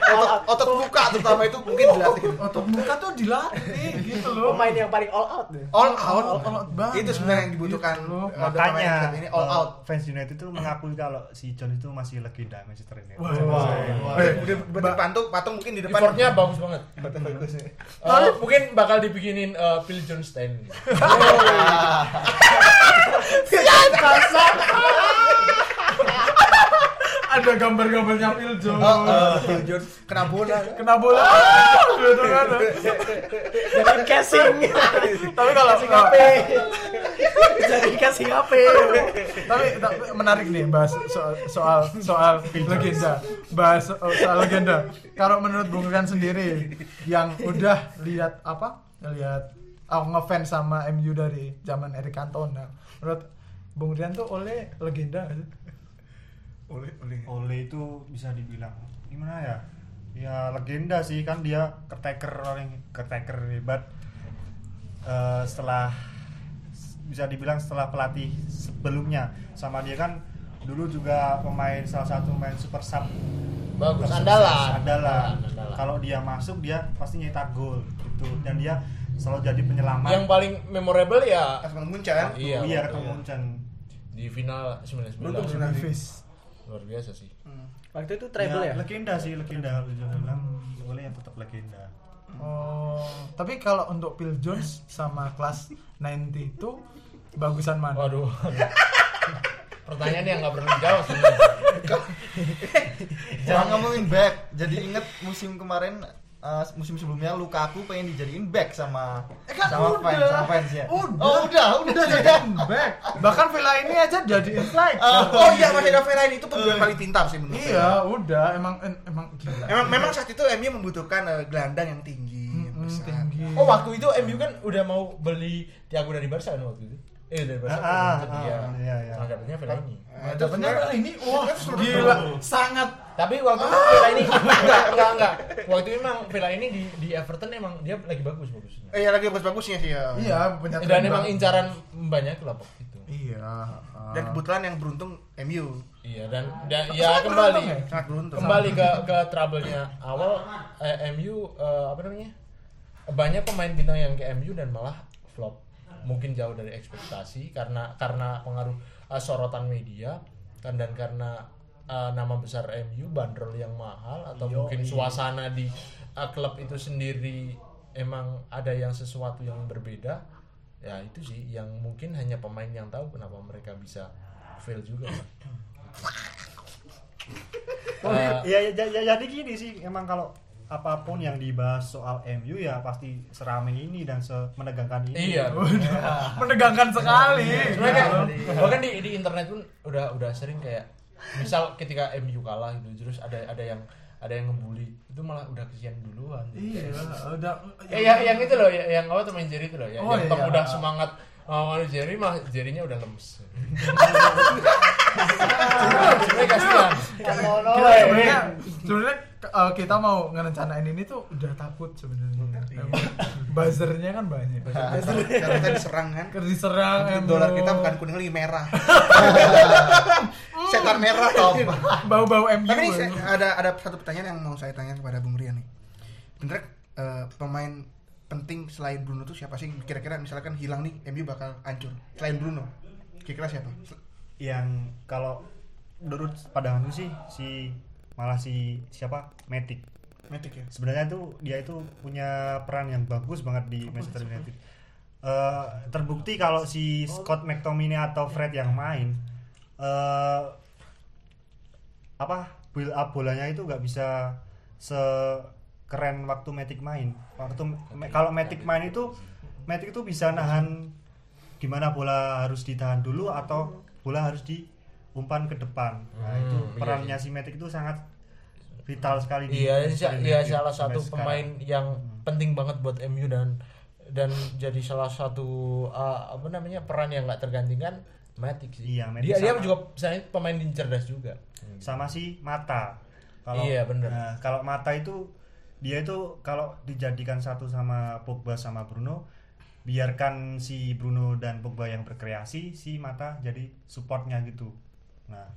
Otot, otot muka terutama itu mungkin dilatih. otot muka tuh dilatih gitu loh Pemain yang paling all out deh. All out. All out banget. Itu sebenarnya yang dibutuhkan. Gitu loh. pemain Makanya ini all out. fans United itu mengakui kalau si John itu masih legenda Manchester United. Wah, Jangan wah, saya- wah. Eh, udah berarti patung patung mungkin di depan. effortnya bagus banget Bagus. Eh, mungkin bakal dibikinin eh, Phil Jones stand ada gambar-gambarnya Phil Jones. Phil Jones. Kena bola. kena bola. Gitu kan. Jadi casing. tapi kalau Casing HP. Jadi casing HP. tapi, menarik nih bahas soal soal soal legenda. Bahas so- soal legenda. Kalau menurut Bung Rian sendiri yang udah lihat apa? Lihat oh, ngefans sama MU dari zaman Eric Cantona. Menurut Bung Rian tuh oleh legenda Oleh oleh. Ole itu bisa dibilang gimana ya? Ya legenda sih kan dia caretaker orang caretaker hebat. Eh, setelah bisa dibilang setelah pelatih sebelumnya sama dia kan dulu juga pemain salah satu pemain super sub bagus andalan andalan. Kalau dia masuk dia pasti nyetak gol gitu dan dia selalu jadi penyelamat. yang paling memorable ya Asman Muncan. iya iya ketemu itu. Chan. di final 99 Beruntung Jimmy Nabi. Fish. Luar biasa sih Waktu itu treble ya. Legenda sih legenda bisa dibilang boleh yang tetap legenda. Oh, tapi kalau untuk Phil Jones sama kelas 90 itu bagusan mana? waduh pertanyaan yang nggak perlu dijawab sebenarnya Jangan ngomongin back. Jadi inget musim kemarin eh, musim sebelumnya Lukaku pengen dijadiin back sama kan sama udah. fans sama fans ya. Udah. Oh, udah, udah, Udah jadi jadi back. Bahkan Villa ini aja jadi flight. Oh iya masih ada Fellaini itu pemain paling pintar sih menurut saya. Iya, udah emang em- emang gila. Memang memang saat itu MU membutuhkan eh, gelandang yang tinggi, yang Mm, besar. tinggi. oh waktu itu MU kan udah mau beli Thiago dari Barca kan waktu itu eh dari Barca Ah, kan, ah, iya iya, iya. Nah, dapetnya Fellaini Nah, itu Dapatnya sebenarnya- ini wah gila sangat. Tapi waktu itu Fellaini enggak enggak enggak waktu itu emang Fellaini di di Everton emang dia lagi bagus bagusnya. Eh ya lagi bagus-bagusnya sih ya. iya punya dan emang incaran banyak klub waktu itu. Iya. ah. Dan kebetulan yang beruntung MU. iya dan, dan ya kembali. ya? Kembali ke ke trouble-nya awal eh, MU eh, apa namanya? Banyak pemain bintang yang ke MU dan malah flop mungkin jauh dari ekspektasi karena karena pengaruh eh, sorotan media kan dan karena eh, nama besar MU bandrol yang mahal atau mungkin suasana di eh, klub itu sendiri emang ada yang sesuatu yang berbeda ya itu sih yang mungkin hanya pemain yang tahu kenapa mereka bisa fail juga. Eh, ya, ya, ya, jadi gini sih emang kalau apa pun yang dibahas soal MU ya pasti seramai ini dan semenegangkan ini. Iya. menegangkan sekali. Sebenarnya kayak, bahkan di, di internet pun udah udah sering kayak misal ketika MU kalah gitu terus ada ada yang ada yang ngebully itu malah udah kesian duluan. Iya, udah Eh, ya, yang itu loh, ya- yang apa teman Jerry itu loh, ya, Oh, yang iya. Udah semangat lawan Jerry mah Jerrynya udah lemes. Sebenarnya kasihan. kita sebenarnya eh, kita mau ngerencanain ini tuh udah takut sebenarnya. Emang Buzzernya kan banyak. Karena kita diserang kan. Kerja diserang dolar kita bukan kuning lagi merah. Setan merah. bau-bau MU. Tapi ini ada ada satu pertanyaan yang mau saya tanya kepada Bung Rian nih. Bener eh, pemain penting selain Bruno tuh siapa sih? Kira-kira misalkan hilang nih MU bakal hancur. Selain Bruno. Kira-kira siapa? Yang kalau menurut pandanganku sih si malah si siapa Matic. Matic ya. Sebenarnya tuh dia itu punya peran yang bagus banget di Manchester United. Eh, terbukti kalau si Scott McTominay atau Fred yang main eh apa build up bolanya itu nggak bisa sekeren waktu Matic main. Waktu kalau Matic main itu Matic itu bisa nahan gimana bola harus ditahan dulu atau bola harus diumpan ke depan. Nah, itu Hmm, iya perannya si Matic itu sangat vital sekali di Iya, iya, Manchester iya United salah satu sekarang. pemain yang penting banget buat MU dan dan jadi salah satu uh, apa namanya peran yang nggak tergantikan Matic sih. Iya, Matic dia dia juga saya pemain yang cerdas juga. sama si Mata. Kalau Iya, bener. nah, kalau Mata itu dia itu kalau dijadikan satu sama Pogba sama Bruno, biarkan si Bruno dan Pogba yang berkreasi, si Mata jadi supportnya gitu. Nah,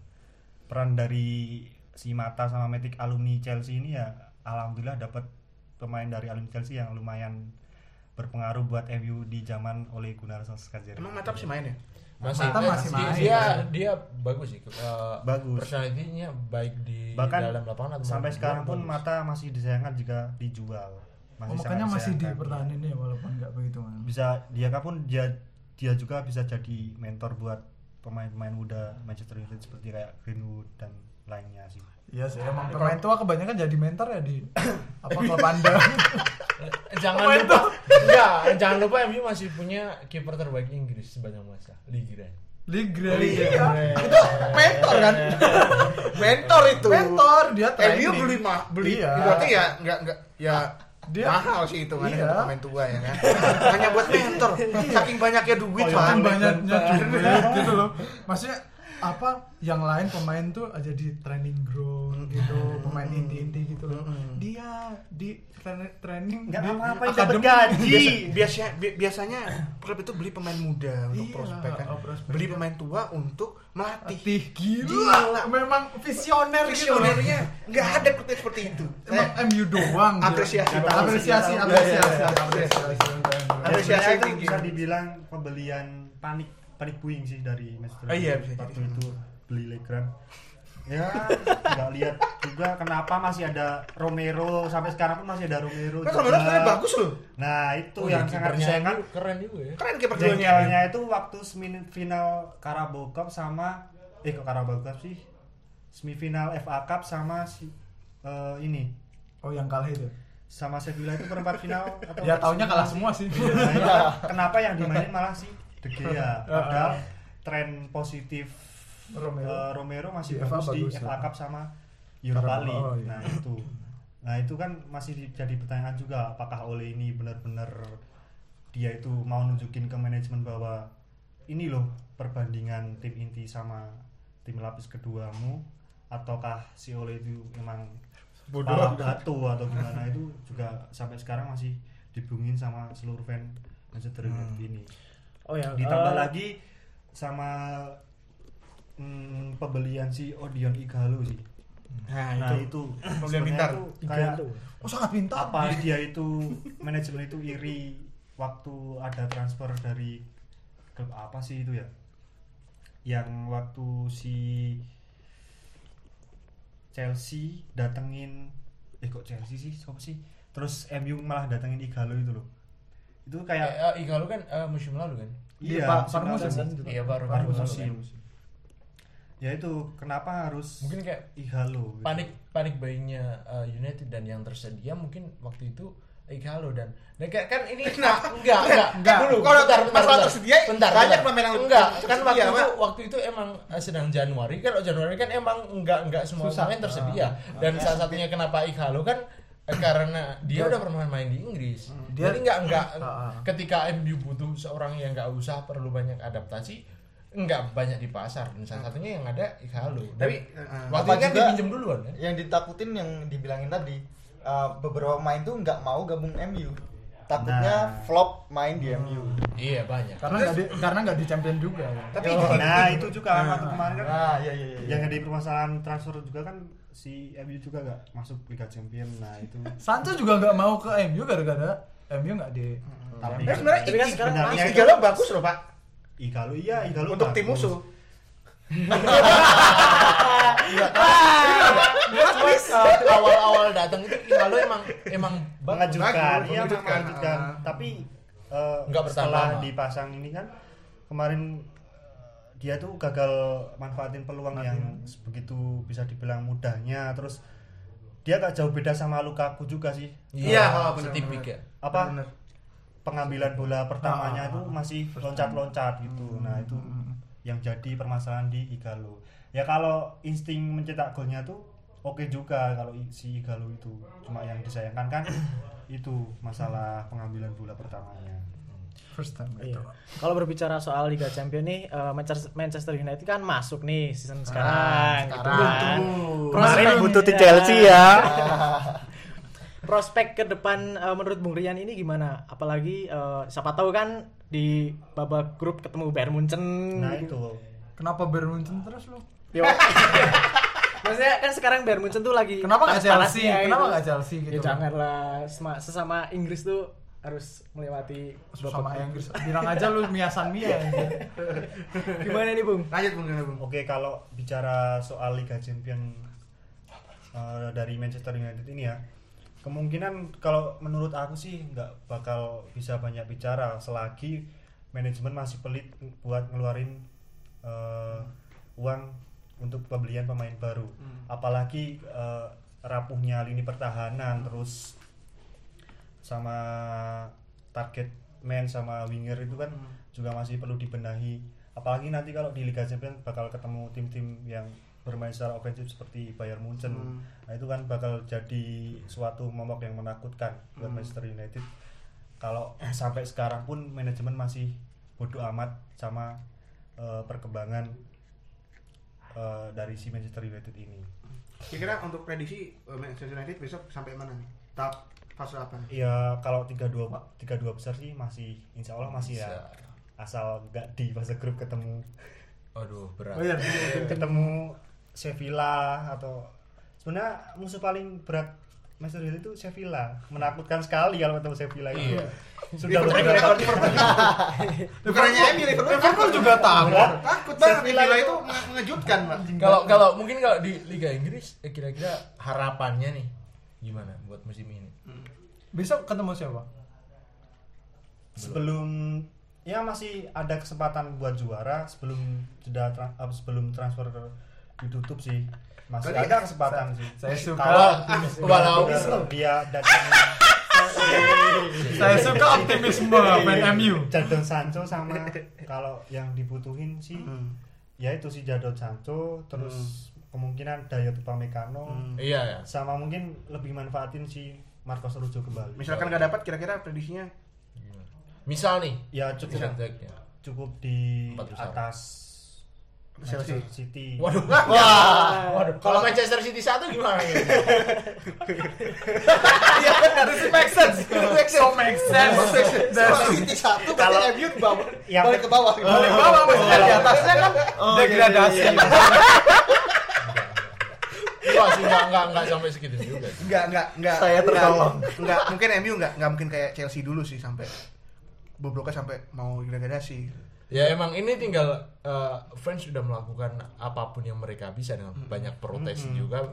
peran dari si Mata sama Matic alumni Chelsea ini ya alhamdulillah dapat pemain dari alumni Chelsea yang lumayan berpengaruh buat MU di zaman oleh Gunnar Solskjaer. Emang Mata masih main ya? Masih, Mata masih dia, main. dia dia bagus sih. uh, Bagus. Personality-nya baik di Bahkan dalam lapangan atau sampai sekarang pun bagus. Mata masih disayangkan jika dijual. Oh, makanya masih dipertahanin ya walaupun nggak begitu kan. Bisa dia pun dia dia juga bisa jadi mentor buat pemain-pemain muda Manchester United seperti kayak Greenwood dan lainnya sih. Iya sih, emang pemain tua kebanyakan jadi mentor ya di apa klub Anda. Eh, jangan lupa enggak jangan lupa MU masih punya kiper terbaik Inggris sepanjang masa Liga Liga. Iya. Itu mentor kan? mentor itu. Mentor dia MU beli mah beli. Iya. Berarti ya enggak enggak ya Dia- mahal sih itu kan Iya. pemain tua ya kan. Hanya buat mentor. Saking banyaknya duit, Pak. Saking banyaknya duit gitu loh. Maksudnya apa yang lain pemain tuh aja di training ground gitu, pemain inti-inti gitu loh. Dia di tra- training Nggak di apa-apa dapat gaji. Biasa, bi- biasanya klub itu beli pemain muda untuk Iya, prospek kan. oh, prospek. Beli pemain tua untuk melatih. Latih gila. Gila. Memang visioner gitu. Visionernya nggak ada klub seperti itu. Emang MU doang. gila. Apresiasi, Pak. apresiasi, Iya, apresiasi, iya, apresiasi. Ya, Apresiasi sebenarnya itu tinggi. bisa dibilang pembelian panik panik buying sih dari Manchester Oh, iya, bisa waktu jadi. itu beli Legrand. Ya, nggak lihat juga kenapa masih ada Romero sampai sekarang pun masih ada Romero. Kan juga. Romero sebenarnya bagus loh. Nah, itu Oh, yang ya, sangat disayangkan keren juga ya Keren kiper. Jengkelnya itu waktu semifinal Carabao Cup sama eh kok Carabao Cup sih? Semifinal FA Cup sama si eh, ini Oh yang kalah itu. sama Sevilla itu perempat final atau Ya taunya kalah semua sih. Nah, itu kenapa yang dimainin malah si De Gea padahal tren positif Romero. eh, Romero masih Di FA bagus di bagus, FA ya. Cup sama Europa League. oh, iya. Nah, itu. Nah, itu kan masih di- jadi pertanyaan juga apakah Ole ini benar-benar dia itu mau nunjukin ke manajemen bahwa ini loh perbandingan tim inti sama tim lapis keduamu ataukah si Ole itu emang Bodoh. batu atau gimana itu juga sampai sekarang masih dibungin sama seluruh fan Manchester United Hmm. ini Oh ya. ditambah eh, lagi sama mm, pembelian si Odion Igalo sih Nah, nah itu. itu Pembelian pintar. kayak Igalo. Oh sangat pintar. apa dia itu manajemen itu iri waktu ada transfer dari klub apa sih itu ya yang waktu si Chelsea datengin eh kok Chelsea sih siapa sih terus MU malah datengin Igalo itu loh itu eh, kayak eh, Igalo kan eh, musim lalu kan iya Paru lalu. musim kan? iya baru Paru baru musim. musim ya itu kenapa harus mungkin kayak Igalo gitu. panik panik buyingnya uh, United dan yang tersedia mungkin waktu itu Igalo dan nah, kan kan ini Kenapa? enggak enggak Enggak. dulu Kalau bentar, bentar, masalah bentar. tersedia, bentar, banyak pemain yang enggak kan waktu itu waktu itu emang uh, sedang Januari kan Januari kan emang enggak enggak semua Susah. pemain tersedia dan salah satunya kenapa Igalo kan eh, karena dia udah pernah main di Inggris. Dia- jadi enggak enggak Ah, ah. ketika MU butuh seorang yang enggak usah perlu banyak adaptasi enggak banyak di pasar. Dan salah satunya yang ada Igalo Dan Tapi, eh, waktu itu kan dipinjam duluan kan? yang ditakutin yang dibilangin tadi uh, beberapa pemain tuh nggak mau gabung MU takutnya Nah. flop main di MU Iya banyak. Karena nggak di karena nggak di champion juga. ya. Tapi nah itu juga kan waktu kemarin kan nah iya iya iya yang jadi permasalahan transfer juga kan si MU juga gak masuk Liga Champion nah itu Sancho juga nggak mau ke MU gara-gara MU nggak di tapi Tapi sebenarnya Tapi kan sekarang sebenarnya masuk. Igalo bagus loh, Pak. Igalo iya Igalo Untuk tim bagus. Cuma awal-awal datang itu kalau emang emang mengejutkan iya mengejutkan. mengejutkan Ah. tapi eh, Nggak setelah lama. dipasang ini kan kemarin dia tuh gagal manfaatin peluang yang begitu bisa dibilang mudahnya terus dia gak jauh beda sama Lukaku juga sih Iya, oh, benar, setipik ya. apa Benar. pengambilan bola pertamanya Ah, itu masih loncat-loncat gitu. Nah, itu yang jadi permasalahan di Igalo. Ya kalau insting mencetak golnya tuh oke juga kalau si Igalo itu cuma yang disayangkan kan itu masalah pengambilan bola pertamanya First time Iya. gitu. Kalau berbicara soal Liga Champions nih, eh, Manchester United kan masuk nih season sekarang. gitu sekarang. kan. kemarin Prospek- buntutin ya. Chelsea ya Prospek ke depan eh, menurut Bung Rian ini gimana? Apalagi eh, siapa tahu kan di babak grup ketemu Bayern Munchen. nah itu Kenapa Bayern Munchen terus lu? Yo. Maksudnya kan sekarang Bayern Munchen tuh lagi Kenapa nggak Chelsea? panas-panasnya Kenapa nggak Chelsea gitu? Ya janganlah sesama Inggris tuh harus melewati sama Inggris. Bilang aja lu miasan mia. Gimana nih Bung? Lanjut Bung, gimana, Bung? Oke, kalau bicara soal Liga Champion eh, dari Manchester United ini ya, kemungkinan kalau menurut aku sih nggak bakal bisa banyak bicara selagi manajemen masih pelit buat ngeluarin eh, uang untuk pembelian pemain baru. Apalagi eh, rapuhnya lini pertahanan terus sama target man sama winger itu kan juga masih perlu dibenahi. Apalagi nanti kalau di Liga Champions bakal ketemu tim-tim yang bermain secara ofensif seperti Bayern Munchen. Nah itu kan bakal jadi suatu momok yang menakutkan buat Manchester United. Kalau sampai sekarang pun manajemen masih bodoh amat sama eh, perkembangan eh, dari si Manchester United ini Kira-kira untuk prediksi eh, Manchester United besok sampai mana nih? Tahap fase apa nih? Ya kalau tiga dua tiga dua besar sih masih insya Allah masih ya asal nggak di fase grup ketemu Aduh, berat. Oh iya. ketemu Sevilla atau sebenarnya musuh paling berat Manchester United itu Sevilla menakutkan sekali kalau ketemu Sevilla itu Iya. sudah beberapa Bukan hanya MU, Liverpool. Liverpool juga takut. Takut banget Sevilla itu menge- mengejutkan, Pak. Kalau kalau mungkin kalau di Liga Inggris eh, kira-kira harapannya nih gimana buat musim ini? Besok ketemu siapa? sebelum ya masih ada kesempatan buat juara sebelum jeda tra- eh, sebelum transfer ditutup sih. Masih Berarti ada kesempatan sih. Saya suka. Walau- dia datang Saya suka optimisme fan MU. Jadon Sancho sama kalau yang dibutuhin sih ya itu sih Jadon Sancho terus kemungkinan Dayot Upamecano. Iya ya. sama mungkin lebih manfaatin si Marcos Rojo kembali. Misalkan nggak dapat kira-kira prediksinya? Misal nih, ya cukup Celtic ya. cukup di atas. Manchester City Waduh. Wah. Waduh. Kalau Manchester City satu gimana ya? This makes sense. So make sense. Kalau City satu Kalau- berarti MU ke bawah. yang- Balik ke bawah. Balik bawah maksudnya di atasnya kan degradasi. Wah sih enggak enggak enggak sampai segitu juga. Enggak, enggak, enggak. Saya tertolong. Enggak, enggak, mungkin MU enggak, enggak mungkin kayak Chelsea dulu sih sampai bobroknya sampai mau degradasi. Ya emang ini tinggal eh, fans sudah melakukan apa pun yang mereka bisa dengan banyak protes juga.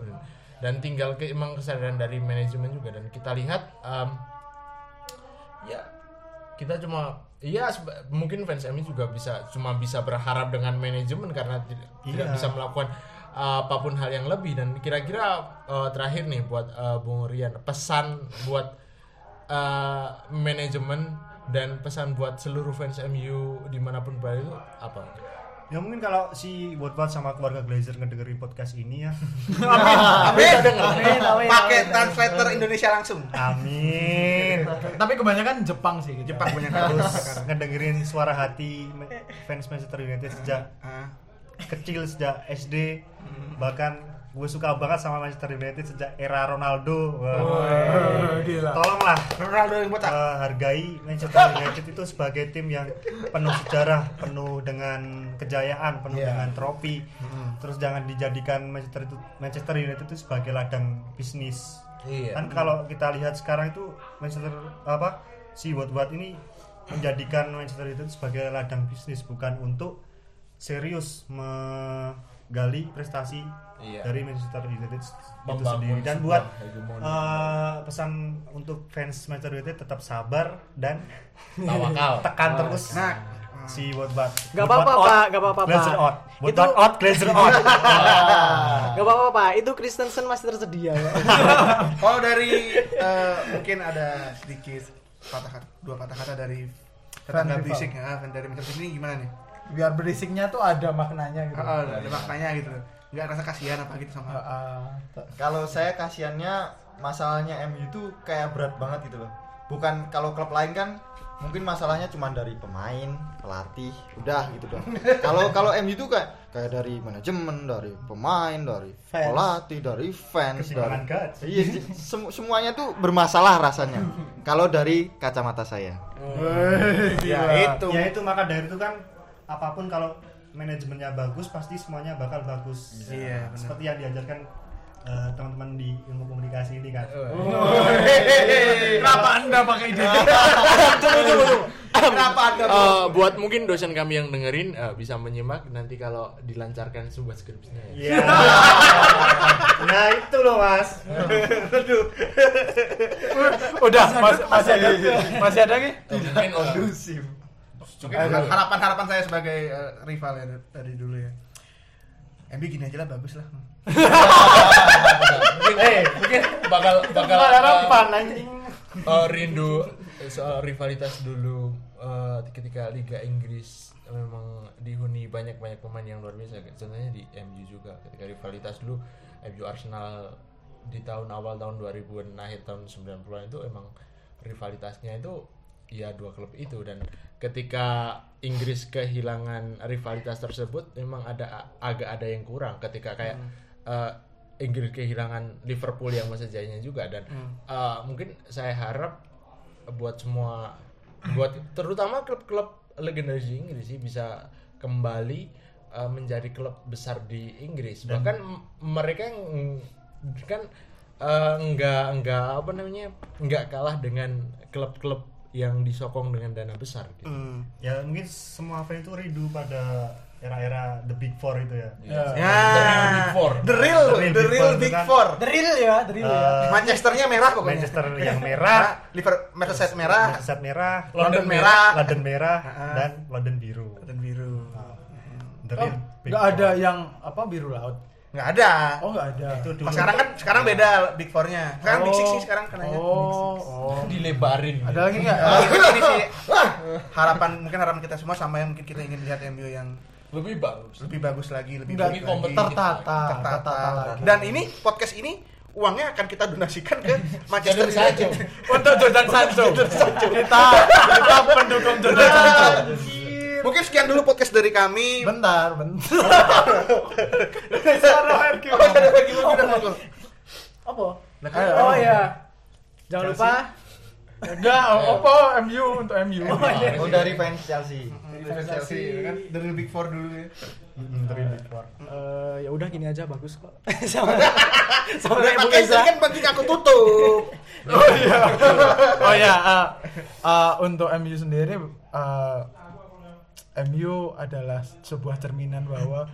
Dan tinggal ke, emang kesadaran dari manajemen juga. Dan kita lihat em, ya kita cuma iya seba- mungkin fans MU juga bisa cuma bisa berharap dengan manajemen karena tidak, tidak Iya. bisa melakukan uh, apa pun hal yang lebih. Dan kira-kira uh, terakhir nih buat uh, Bung Rian pesan buat uh, manajemen dan pesan buat seluruh fans MU di mana pun berada itu apa? Ya mungkin kalau si Woodward sama keluarga Glazer ngedengerin podcast ini ya. Amin. Amin, amin, Pakai amin. translator Indonesia langsung. Amin. Tapi kebanyakan Jepang sih gitu. Jepang banyak Terus ngedengerin suara hati fans Manchester United sejak Ah, kecil sejak SD bahkan gue suka banget sama Manchester United sejak era Ronaldo. Wah. Oh, gila. Tolonglah Ronaldo yang botak. eh, hargai Manchester United itu sebagai tim yang penuh sejarah, penuh dengan kejayaan, penuh Iya. dengan trofi. Terus jangan dijadikan Manchester itu Manchester United itu sebagai ladang bisnis. Iya. Kan kalau kita lihat sekarang itu Manchester apa si Woodward ini menjadikan Manchester United sebagai ladang bisnis bukan untuk serius menggali prestasi Iya. dari Manchester United itu Membangun sendiri dan buat eh, pesan untuk fans Manchester United tetap sabar dan Tawakal. tekan terus Nah, si Woodward Gak apa-apa, Pak. Gak apa-apa, Glazer Pak. out Itu- Woodward out Glazer out Gak apa-apa Pak, itu Kristensen masih tersedia ya. kalau dari eh, mungkin ada sedikit patah kata, dua patah kata dari tetangga berisik ya, dari Manchester ini gimana nih? Biar berisiknya tuh ada maknanya gitu. Ah, ada maknanya gitu. Nggak rasa kasihan apa gitu sama Ah, ah. Kalau saya kasihannya masalahnya MU itu kayak berat banget gitu loh. Bukan kalau klub lain kan mungkin masalahnya cuma dari pemain, pelatih, udah gitu dong. Kalau kalau MU itu kayak kayak dari manajemen, dari pemain, dari Fans. pelatih, dari fans, Kesimbangan dari. Iya, sem- semuanya tuh bermasalah rasanya. Kalau dari kacamata saya. ya itu Ya itu maka dari itu kan apa pun kalau manajemennya bagus pasti semuanya bakal bagus. Iya, benar. Seperti yang diajarkan eh, teman-teman di ilmu komunikasi ini kan. Kenapa anda pakai ide? tunggu tunggu tunggu kenapa anda Eh, buat mungkin dosen kami yang dengerin eh, bisa menyimak nanti kalau dilancarkan sebuah skripsinya ya. Iya. nah itu loh mas. Udah, mas- masih ada, masih ada nih? mungkin Kondusif. Mungkin harapan-harapan saya sebagai eh, rival ya dari- dulu ya. MB gini aja lah bagus lah. Mungkin eh mungkin bakal bakal Harapan anjing. eh, rindu soal rivalitas dulu. Eh, ketika Liga Inggris memang dihuni banyak-banyak pemain yang luar biasa. Contohnya di MU juga ketika rivalitas dulu MU Arsenal di tahun awal tahun 2000-an akhir tahun 90-an itu emang rivalitasnya itu ya dua klub itu. Dan ketika Inggris kehilangan rivalitas tersebut memang ada agak ada yang kurang ketika kayak eh, Inggris kehilangan Liverpool yang masa jayanya juga. Dan eh, mungkin saya harap buat semua buat terutama klub-klub legendaris di Inggris sih bisa kembali eh, menjadi klub besar di Inggris. Bahkan m- mereka yang kan eh, nggak nggak apa namanya nggak kalah dengan klub-klub yang disokong dengan dana besar gitu. Hmm. Ya mungkin semua fan itu rindu pada era-era The Big Four itu ya. Ya. ya The real Big Four. the real The real the Big real Four itu big kan. four The real ya, the real ya. Eh, Manchesternya merah pokoknya Manchester yang merah, Liverpool Merseyside merah Manchester merah, London merah London merah, Ah. dan London biru. dan biru The Oh, real Big nggak Four. ada yang apa biru laut. Nggak ada Oh, nggak ada. Itu dulu. Pas sekarang kan sekarang beda big fournya sekarang big six sih sekarang kenanya Oh, oh. Dilebarin. Ada lagi nggak? Oh, ini, ini sih harapan mungkin harapan kita semua sama yang mungkin kita ingin lihat MU yang Lebih bagus. lebih bagus lagi lebih baik lagi kompetitif. tertata, tertata tertata lagi. dan ini podcast ini uangnya akan kita donasikan ke Manchester. United Untuk Jordan Sancho. kita kita pendukung Jordan Sancho. Mungkin sekian dulu podcast dari kami Bentar, bentar. oh, ada lagi mau bilang apa? Apa? Nah, kan- Oh ya. Jangan lupa Enggak, apa MU untuk MU. Oh dari fans Chelsea. Dari Chelsea kan dari big four dulu ya real Big Four. eh, ya udah gini aja bagus kok. sama sama pakai Eza. kan penting aku tutup Oh iya. Oh ya, uh, uh, untuk MU sendiri uh, MU adalah sebuah cerminan bahwa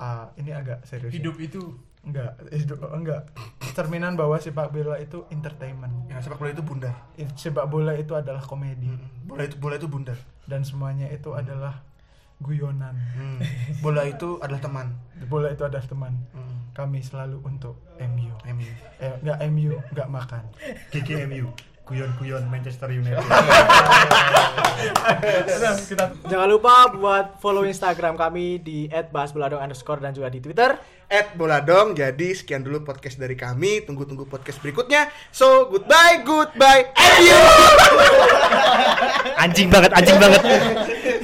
uh, ini agak serius. Hidup itu enggak, hidup enggak. Cerminan bahwa sepak bola itu entertainment. ya sepak bola itu bundar Sepak bola itu adalah komedi bola itu bola itu bundar dan semuanya itu adalah guyonan. Hmm. bola itu adalah teman Bola itu adalah teman. Hmm. Kami selalu untuk MU. MU Eh, enggak MU, enggak makan. GGMU. Guyon-guyon Manchester United. kita Jangan lupa buat follow Instagram kami di @bahasboladong underscore dan juga di Twitter. Boladong jadi sekian dulu podcast dari kami tunggu-tunggu podcast berikutnya so goodbye goodbye MU anjing banget, anjing banget.